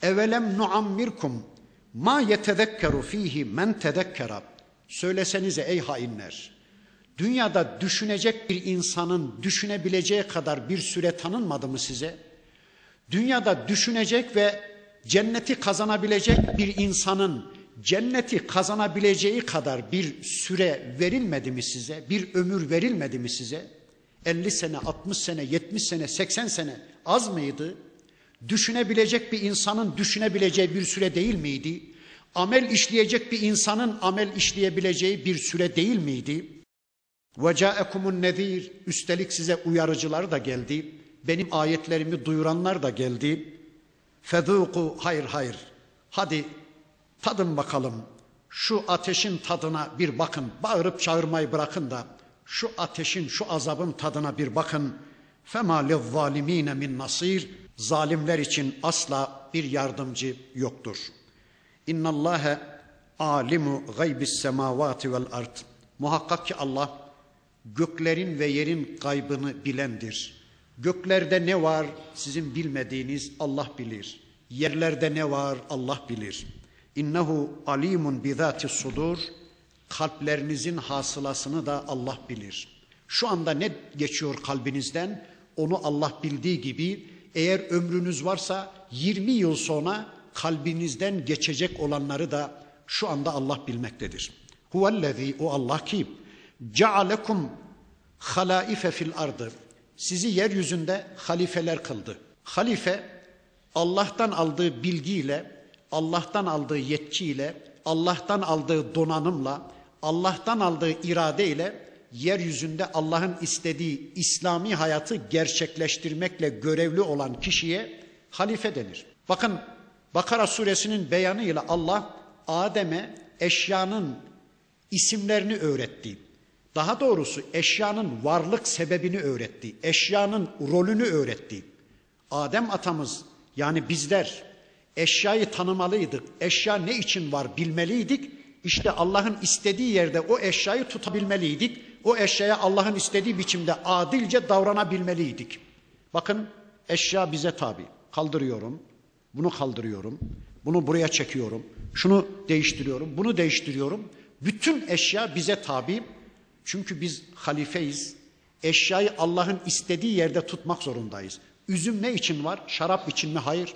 Evelem nuammirkum ma yetezekkeru fihi men tezekkera. Söylesenize ey hainler. Dünyada düşünecek bir insanın düşünebileceği kadar bir süre tanınmadı mı size? Dünyada düşünecek ve cenneti kazanabilecek bir insanın cenneti kazanabileceği kadar bir süre verilmedi mi size? Bir ömür verilmedi mi size? 50 sene, 60 sene, 70 sene, 80 sene az mıydı? Düşünebilecek bir insanın düşünebileceği bir süre değil miydi? Amel işleyecek bir insanın amel işleyebileceği bir süre değil miydi? وَجَاءَكُمُ nezir Üstelik size uyarıcılar da geldi. Benim ayetlerimi duyuranlar da geldi. Feduku hayır hayır. Hadi tadın bakalım. Şu ateşin tadına bir bakın. Bağırıp çağırmayı bırakın da şu ateşin, şu azabın tadına bir bakın. Fema lezzalimine min nasir. Zalimler için asla bir yardımcı yoktur. İnnallâhe alimu gaybis semavati vel ard. Muhakkak ki Allah göklerin ve yerin gaybını bilendir. Göklerde ne var sizin bilmediğiniz Allah bilir. Yerlerde ne var Allah bilir. İnnehu alimun bizati sudur. Kalplerinizin hasılasını da Allah bilir. Şu anda ne geçiyor kalbinizden onu Allah bildiği gibi eğer ömrünüz varsa 20 yıl sonra kalbinizden geçecek olanları da şu anda Allah bilmektedir. Huvellezî o Allah ki cealekum halaife fil ardı. Sizi yeryüzünde halifeler kıldı. Halife Allah'tan aldığı bilgiyle, Allah'tan aldığı yetkiyle, Allah'tan aldığı donanımla, Allah'tan aldığı iradeyle yeryüzünde Allah'ın istediği İslami hayatı gerçekleştirmekle görevli olan kişiye halife denir. Bakın Bakara suresinin beyanıyla Allah Adem'e eşyanın isimlerini öğretti. Daha doğrusu eşyanın varlık sebebini öğretti. Eşyanın rolünü öğretti. Adem atamız yani bizler eşyayı tanımalıydık. Eşya ne için var bilmeliydik. İşte Allah'ın istediği yerde o eşyayı tutabilmeliydik. O eşyaya Allah'ın istediği biçimde adilce davranabilmeliydik. Bakın eşya bize tabi. Kaldırıyorum, bunu kaldırıyorum, bunu buraya çekiyorum, şunu değiştiriyorum, bunu değiştiriyorum. Bütün eşya bize tabi. Çünkü biz halifeyiz. Eşyayı Allah'ın istediği yerde tutmak zorundayız. Üzüm ne için var? Şarap için mi? Hayır.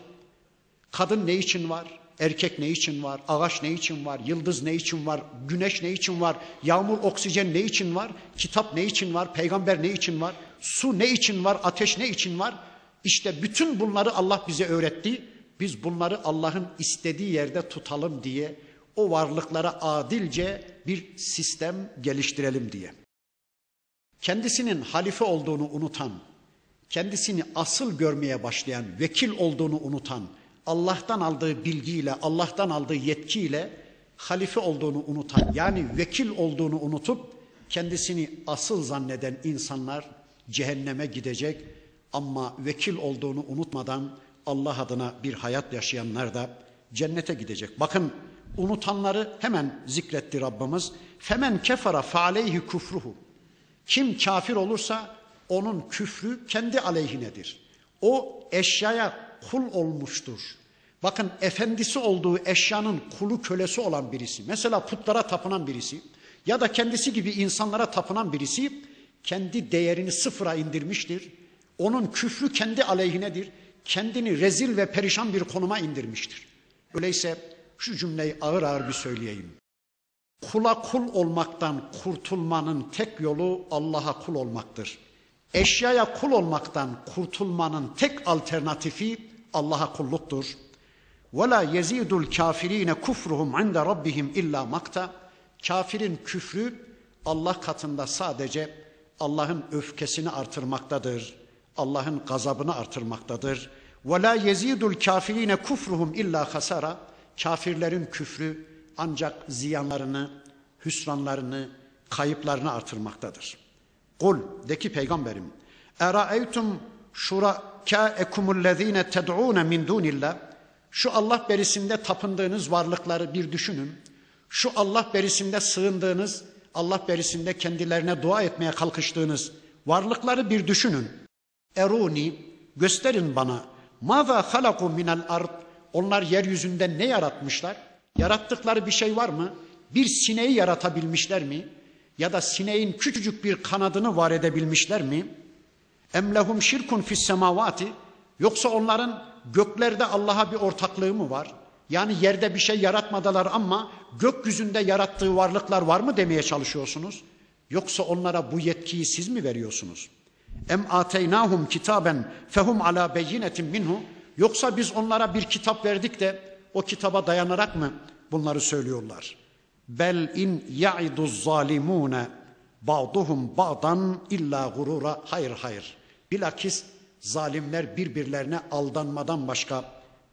Kadın ne için var? Erkek ne için var? Ağaç ne için var? Yıldız ne için var? Güneş ne için var? Yağmur, oksijen ne için var? Kitap ne için var? Peygamber ne için var? Su ne için var? Ateş ne için var? İşte bütün bunları Allah bize öğretti. Biz bunları Allah'ın istediği yerde tutalım diye o varlıklara adilce bir sistem geliştirelim diye. Kendisinin halife olduğunu unutan, kendisini asıl görmeye başlayan, vekil olduğunu unutan, Allah'tan aldığı bilgiyle, Allah'tan aldığı yetkiyle halife olduğunu unutan, yani vekil olduğunu unutup kendisini asıl zanneden insanlar cehenneme gidecek ama vekil olduğunu unutmadan Allah adına bir hayat yaşayanlar da cennete gidecek. Bakın unutanları hemen zikretti Rabbimiz. Femen kefara faaleyhi kufruhu. Kim kafir olursa onun küfrü kendi aleyhinedir. O eşyaya kul olmuştur. Bakın efendisi olduğu eşyanın kulu kölesi olan birisi. Mesela putlara tapınan birisi ya da kendisi gibi insanlara tapınan birisi kendi değerini sıfıra indirmiştir. Onun küfrü kendi aleyhinedir. Kendini rezil ve perişan bir konuma indirmiştir. Öyleyse şu cümleyi ağır ağır bir söyleyeyim. Kula kul olmaktan kurtulmanın tek yolu Allah'a kul olmaktır. Eşyaya kul olmaktan kurtulmanın tek alternatifi Allah'a kulluktur. Ve la yezidul kafirine kufruhum inde rabbihim illa makta. Kafirin küfrü Allah katında sadece Allah'ın öfkesini artırmaktadır. Allah'ın gazabını artırmaktadır. Ve la yezidul kafirine kufruhum illa hasara. Kafirlerin küfrü ancak ziyanlarını, hüsranlarını, kayıplarını artırmaktadır. Kul de ki peygamberim. Eraeytum şurakâekumullezîne ted'ûne min dûnillah. Şu Allah berisinde tapındığınız varlıkları bir düşünün. Şu Allah berisinde sığındığınız, Allah berisinde kendilerine dua etmeye kalkıştığınız varlıkları bir düşünün. Eruni gösterin bana. Mâzâ halaku minel ard. Onlar yeryüzünde ne yaratmışlar? Yarattıkları bir şey var mı? Bir sineği yaratabilmişler mi? Ya da sineğin küçücük bir kanadını var edebilmişler mi? Emlehum şirkun fis semavati. Yoksa onların göklerde Allah'a bir ortaklığı mı var? Yani yerde bir şey yaratmadılar ama gökyüzünde yarattığı varlıklar var mı demeye çalışıyorsunuz? Yoksa onlara bu yetkiyi siz mi veriyorsunuz? Em ateynahum kitaben fehum ala beyinetin minhu. Yoksa biz onlara bir kitap verdik de o kitaba dayanarak mı bunları söylüyorlar? Bel in ya'idu zalimune ba'duhum ba'dan illa gurura. Hayır hayır. Bilakis zalimler birbirlerine aldanmadan başka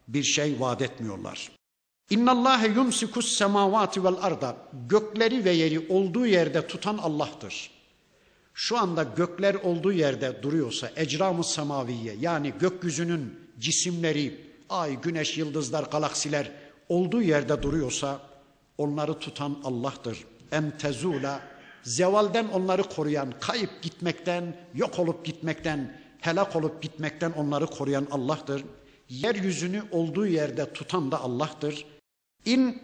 bir şey vaat etmiyorlar. İnnallâhe yumsikus semavati vel arda. Gökleri ve yeri olduğu yerde tutan Allah'tır. Şu anda gökler olduğu yerde duruyorsa ecram-ı semaviye yani gökyüzünün cisimleri, ay, güneş, yıldızlar, galaksiler olduğu yerde duruyorsa onları tutan Allah'tır. Em tezula zevalden onları koruyan, kayıp gitmekten, yok olup gitmekten, helak olup gitmekten onları koruyan Allah'tır. Yeryüzünü olduğu yerde tutan da Allah'tır. İn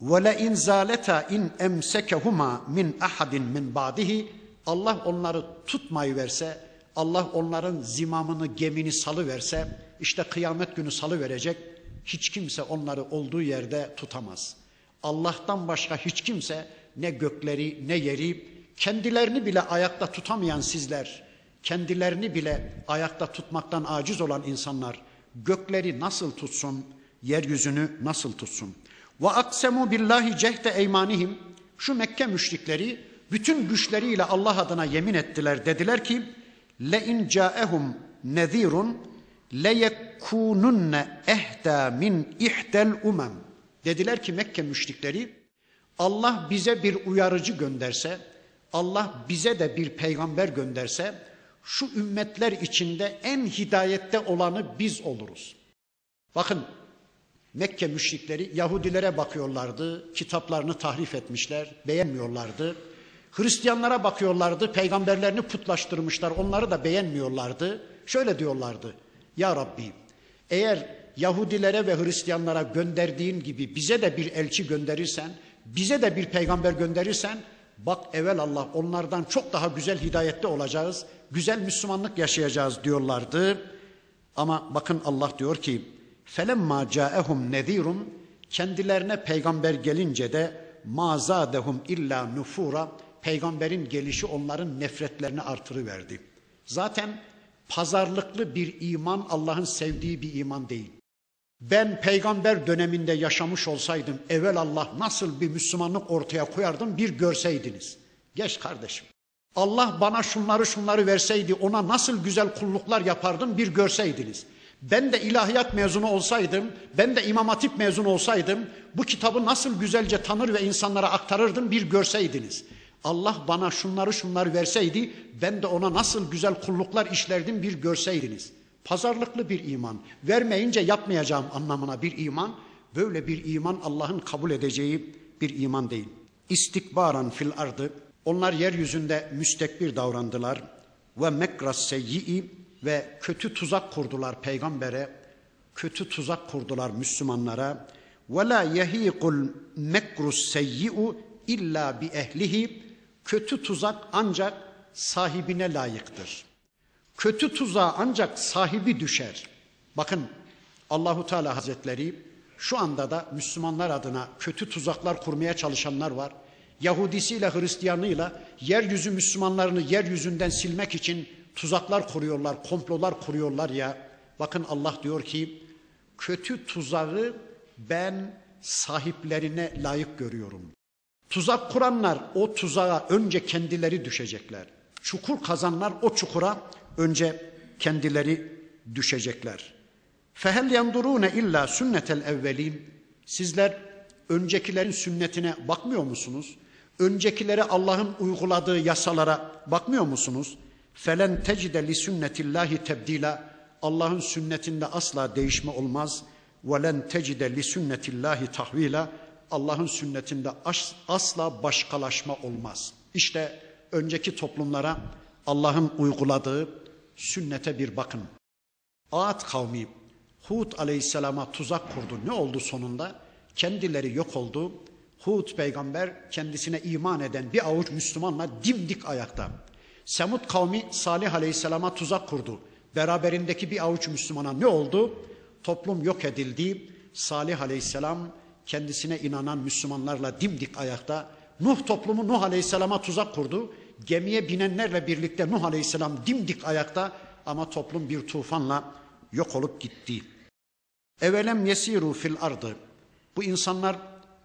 ve le in zaleta in emsekehuma min ahadin min ba'dihi Allah onları tutmayı verse, Allah onların zimamını, gemini salı verse, işte kıyamet günü salı verecek. Hiç kimse onları olduğu yerde tutamaz. Allah'tan başka hiç kimse ne gökleri ne yeri kendilerini bile ayakta tutamayan sizler, kendilerini bile ayakta tutmaktan aciz olan insanlar gökleri nasıl tutsun, yeryüzünü nasıl tutsun? Ve aksemu billahi cehde eymanihim. Şu Mekke müşrikleri bütün güçleriyle Allah adına yemin ettiler. Dediler ki le in caehum nezirun le yekununne ehda min ihdel umem. Dediler ki Mekke müşrikleri Allah bize bir uyarıcı gönderse, Allah bize de bir peygamber gönderse şu ümmetler içinde en hidayette olanı biz oluruz. Bakın Mekke müşrikleri Yahudilere bakıyorlardı, kitaplarını tahrif etmişler, beğenmiyorlardı. Hristiyanlara bakıyorlardı, peygamberlerini putlaştırmışlar, onları da beğenmiyorlardı. Şöyle diyorlardı, Ya Rabbi eğer Yahudilere ve Hristiyanlara gönderdiğin gibi bize de bir elçi gönderirsen, bize de bir peygamber gönderirsen, bak evvel Allah onlardan çok daha güzel hidayette olacağız, güzel Müslümanlık yaşayacağız diyorlardı. Ama bakın Allah diyor ki, felemma caehum nezirun kendilerine peygamber gelince de mazadehum illa nufura peygamberin gelişi onların nefretlerini artırıverdi. Zaten pazarlıklı bir iman Allah'ın sevdiği bir iman değil. Ben peygamber döneminde yaşamış olsaydım evvel Allah nasıl bir Müslümanlık ortaya koyardım bir görseydiniz. Geç kardeşim. Allah bana şunları şunları verseydi ona nasıl güzel kulluklar yapardım bir görseydiniz. Ben de ilahiyat mezunu olsaydım, ben de imam hatip mezunu olsaydım bu kitabı nasıl güzelce tanır ve insanlara aktarırdım bir görseydiniz. Allah bana şunları şunları verseydi ben de ona nasıl güzel kulluklar işlerdim bir görseydiniz. Pazarlıklı bir iman. Vermeyince yapmayacağım anlamına bir iman. Böyle bir iman Allah'ın kabul edeceği bir iman değil. İstikbaran fil ardı. Onlar yeryüzünde müstekbir davrandılar. Ve mekras seyyi'i ve kötü tuzak kurdular peygambere. Kötü tuzak kurdular Müslümanlara. Ve la yehiqul mekrus seyyi'u illa bi ehlihi. Kötü tuzak ancak sahibine layıktır. Kötü tuzağa ancak sahibi düşer. Bakın Allahu Teala Hazretleri şu anda da Müslümanlar adına kötü tuzaklar kurmaya çalışanlar var. Yahudisiyle Hristiyanıyla yeryüzü Müslümanlarını yeryüzünden silmek için tuzaklar kuruyorlar, komplolar kuruyorlar ya. Bakın Allah diyor ki kötü tuzağı ben sahiplerine layık görüyorum. Tuzak kuranlar o tuzağa önce kendileri düşecekler. Çukur kazanlar o çukura önce kendileri düşecekler. Fehel yandurune illa sünnetel evvelin. Sizler öncekilerin sünnetine bakmıyor musunuz? Öncekilere Allah'ın uyguladığı yasalara bakmıyor musunuz? Felen tecide li sünnetillahi tebdila. Allah'ın sünnetinde asla değişme olmaz. Ve len tecide li sünnetillahi tahvila. Allah'ın sünnetinde asla başkalaşma olmaz. İşte önceki toplumlara Allah'ın uyguladığı sünnete bir bakın. Ad kavmi Hud aleyhisselama tuzak kurdu. Ne oldu sonunda? Kendileri yok oldu. Hud peygamber kendisine iman eden bir avuç Müslümanla dimdik ayakta. Semud kavmi Salih aleyhisselama tuzak kurdu. Beraberindeki bir avuç Müslümana ne oldu? Toplum yok edildi. Salih aleyhisselam kendisine inanan Müslümanlarla dimdik ayakta. Nuh toplumu Nuh aleyhisselama tuzak kurdu. Gemiye binenlerle birlikte Nuh aleyhisselam dimdik ayakta ama toplum bir tufanla yok olup gitti. Evelem yesiru fil ardı. Bu insanlar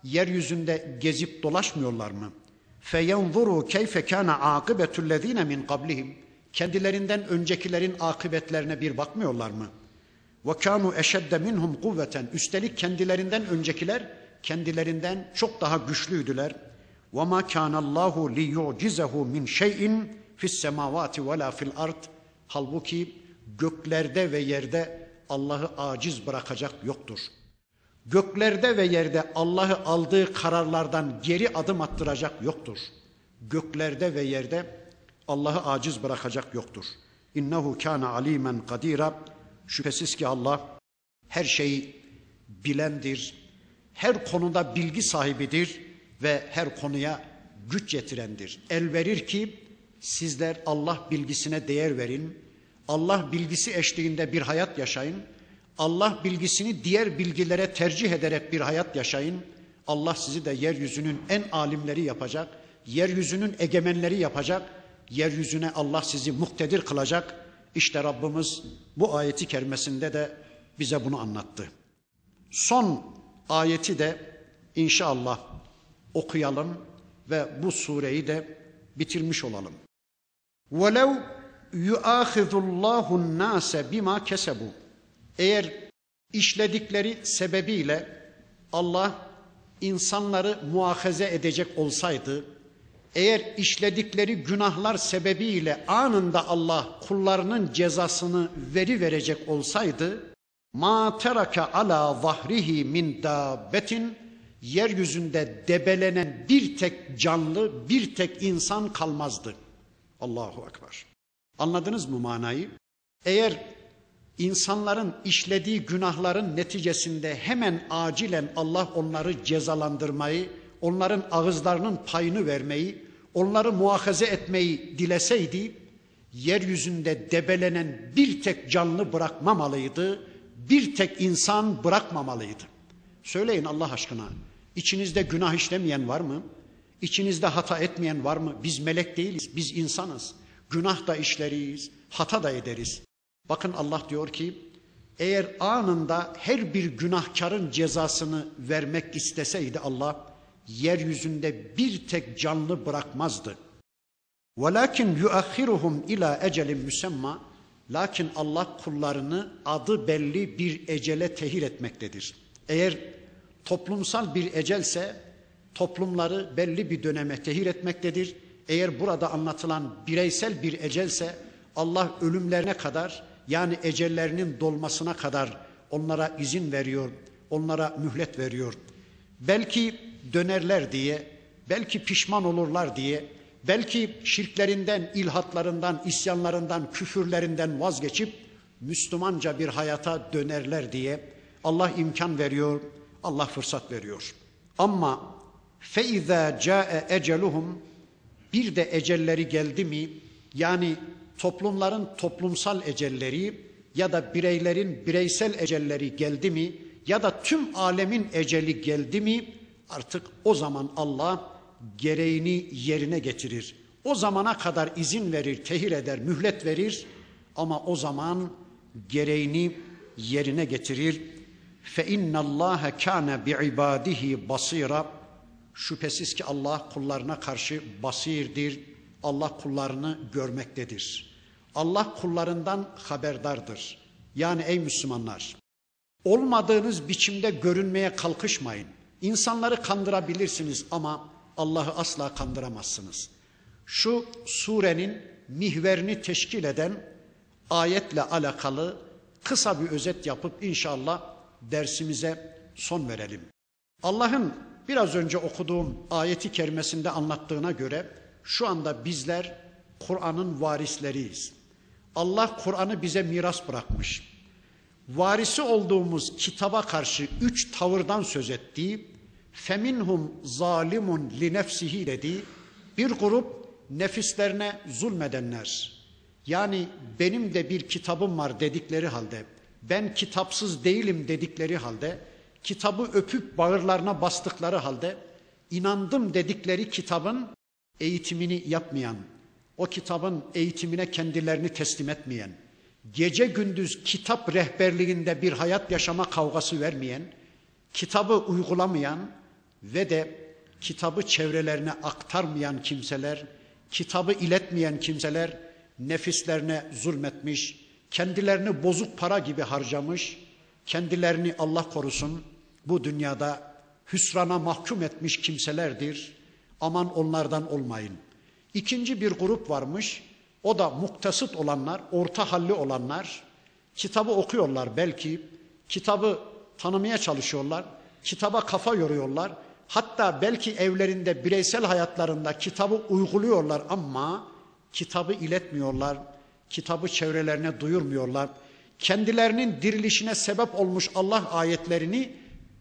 yeryüzünde gezip dolaşmıyorlar mı? Feyenzuru keyfe kana akibetullezine min qablihim. Kendilerinden öncekilerin akıbetlerine bir bakmıyorlar mı? Ve kanu eşedde minhum kuvveten. Üstelik kendilerinden öncekiler kendilerinden çok daha güçlüydüler. Allahu li yu'cizehu min şey'in fis semavati ve la fil ard. Halbuki göklerde ve yerde Allah'ı aciz bırakacak yoktur. Göklerde ve yerde Allah'ı aldığı kararlardan geri adım attıracak yoktur. Göklerde ve yerde Allah'ı aciz bırakacak yoktur. İnnehu kana alimen kadira. Şüphesiz ki Allah her şeyi bilendir. Her konuda bilgi sahibidir ve her konuya güç yetirendir. El verir ki sizler Allah bilgisine değer verin. Allah bilgisi eşliğinde bir hayat yaşayın. Allah bilgisini diğer bilgilere tercih ederek bir hayat yaşayın. Allah sizi de yeryüzünün en alimleri yapacak. Yeryüzünün egemenleri yapacak. Yeryüzüne Allah sizi muktedir kılacak. İşte Rabbimiz bu ayeti kerimesinde de bize bunu anlattı. Son ayeti de inşallah okuyalım ve bu sureyi de bitirmiş olalım. Velev yuâhizullahu nâse bima kesebu. Eğer işledikleri sebebiyle Allah insanları muahaze edecek olsaydı, eğer işledikleri günahlar sebebiyle anında Allah kullarının cezasını veri verecek olsaydı, ma teraka ala zahrihi min dabetin yeryüzünde debelenen bir tek canlı, bir tek insan kalmazdı. Allahu Ekber. Anladınız mı manayı? Eğer insanların işlediği günahların neticesinde hemen acilen Allah onları cezalandırmayı, onların ağızlarının payını vermeyi, onları muhafaza etmeyi dileseydi, yeryüzünde debelenen bir tek canlı bırakmamalıydı, bir tek insan bırakmamalıydı. Söyleyin Allah aşkına, içinizde günah işlemeyen var mı? İçinizde hata etmeyen var mı? Biz melek değiliz, biz insanız. Günah da işleriz, hata da ederiz. Bakın Allah diyor ki, eğer anında her bir günahkarın cezasını vermek isteseydi Allah, yeryüzünde bir tek canlı bırakmazdı. وَلَكِنْ يُؤَخِّرُهُمْ ila ecelin müsemma Lakin Allah kullarını adı belli bir ecele tehir etmektedir. Eğer toplumsal bir ecelse toplumları belli bir döneme tehir etmektedir. Eğer burada anlatılan bireysel bir ecelse Allah ölümlerine kadar yani ecellerinin dolmasına kadar onlara izin veriyor, onlara mühlet veriyor. Belki dönerler diye, belki pişman olurlar diye, belki şirklerinden, ilhatlarından, isyanlarından, küfürlerinden vazgeçip Müslümanca bir hayata dönerler diye Allah imkan veriyor, Allah fırsat veriyor. Ama feiza ca'e eceluhum bir de ecelleri geldi mi yani toplumların toplumsal ecelleri ya da bireylerin bireysel ecelleri geldi mi ya da tüm alemin eceli geldi mi artık o zaman Allah gereğini yerine getirir. O zamana kadar izin verir, tehir eder, mühlet verir ama o zaman gereğini yerine getirir. Fe inna Allah kana bi ibadihi basira. Şüphesiz ki Allah kullarına karşı basirdir. Allah kullarını görmektedir. Allah kullarından haberdardır. Yani ey Müslümanlar, olmadığınız biçimde görünmeye kalkışmayın. İnsanları kandırabilirsiniz ama Allah'ı asla kandıramazsınız. Şu surenin mihverini teşkil eden ayetle alakalı kısa bir özet yapıp inşallah dersimize son verelim. Allah'ın biraz önce okuduğum ayeti kerimesinde anlattığına göre şu anda bizler Kur'an'ın varisleriyiz. Allah Kur'an'ı bize miras bırakmış. Varisi olduğumuz kitaba karşı üç tavırdan söz ettiği feminhum zalimun li nefsihi dedi. Bir grup nefislerine zulmedenler. Yani benim de bir kitabım var dedikleri halde, ben kitapsız değilim dedikleri halde, kitabı öpüp bağırlarına bastıkları halde, inandım dedikleri kitabın eğitimini yapmayan, o kitabın eğitimine kendilerini teslim etmeyen, gece gündüz kitap rehberliğinde bir hayat yaşama kavgası vermeyen, kitabı uygulamayan, ve de kitabı çevrelerine aktarmayan kimseler, kitabı iletmeyen kimseler nefislerine zulmetmiş, kendilerini bozuk para gibi harcamış, kendilerini Allah korusun bu dünyada hüsrana mahkum etmiş kimselerdir. Aman onlardan olmayın. İkinci bir grup varmış. O da muktasıt olanlar, orta halli olanlar. Kitabı okuyorlar belki. Kitabı tanımaya çalışıyorlar. Kitaba kafa yoruyorlar. Hatta belki evlerinde bireysel hayatlarında kitabı uyguluyorlar ama kitabı iletmiyorlar. Kitabı çevrelerine duyurmuyorlar. Kendilerinin dirilişine sebep olmuş Allah ayetlerini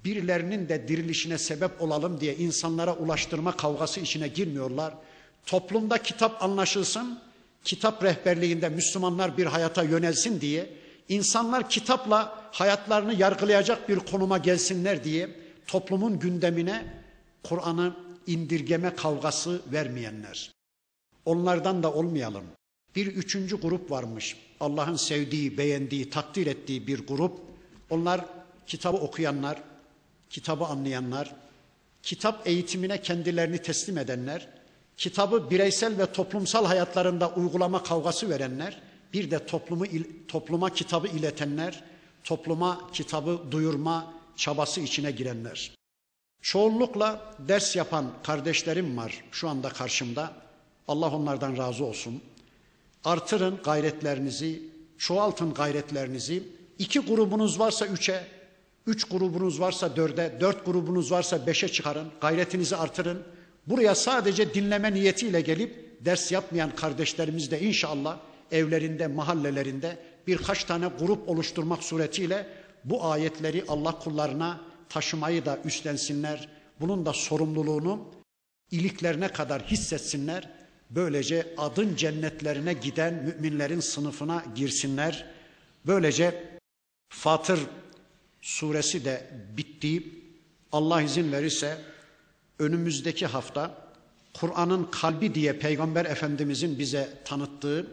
birilerinin de dirilişine sebep olalım diye insanlara ulaştırma kavgası içine girmiyorlar. Toplumda kitap anlaşılsın, kitap rehberliğinde Müslümanlar bir hayata yönelsin diye, insanlar kitapla hayatlarını yargılayacak bir konuma gelsinler diye toplumun gündemine Kur'an'ı indirgeme kavgası vermeyenler. Onlardan da olmayalım. Bir üçüncü grup varmış. Allah'ın sevdiği, beğendiği, takdir ettiği bir grup. Onlar kitabı okuyanlar, kitabı anlayanlar, kitap eğitimine kendilerini teslim edenler, kitabı bireysel ve toplumsal hayatlarında uygulama kavgası verenler, bir de toplumu topluma kitabı iletenler, topluma kitabı duyurma çabası içine girenler. Çoğunlukla ders yapan kardeşlerim var şu anda karşımda. Allah onlardan razı olsun. Artırın gayretlerinizi, çoğaltın gayretlerinizi. İki grubunuz varsa üçe, üç grubunuz varsa dörde, dört grubunuz varsa beşe çıkarın. Gayretinizi artırın. Buraya sadece dinleme niyetiyle gelip ders yapmayan kardeşlerimiz de inşallah evlerinde, mahallelerinde birkaç tane grup oluşturmak suretiyle bu ayetleri Allah kullarına taşımayı da üstlensinler. Bunun da sorumluluğunu iliklerine kadar hissetsinler. Böylece adın cennetlerine giden müminlerin sınıfına girsinler. Böylece Fatır suresi de bitti. Allah izin verirse önümüzdeki hafta Kur'an'ın kalbi diye Peygamber Efendimizin bize tanıttığı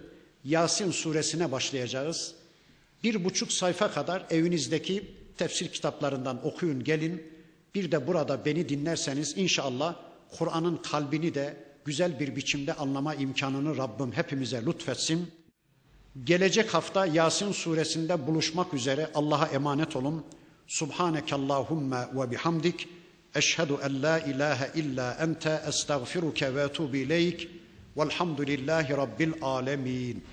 Yasin suresine başlayacağız. Bir buçuk sayfa kadar evinizdeki tefsir kitaplarından okuyun gelin. Bir de burada beni dinlerseniz inşallah Kur'an'ın kalbini de güzel bir biçimde anlama imkanını Rabbim hepimize lütfetsin. Gelecek hafta Yasin suresinde buluşmak üzere Allah'a emanet olun. Subhaneke Allahumma ve bihamdik. Eşhedü en la ilahe illa ente estağfiruke ve etubu ileyk. Velhamdülillahi Rabbil alemin.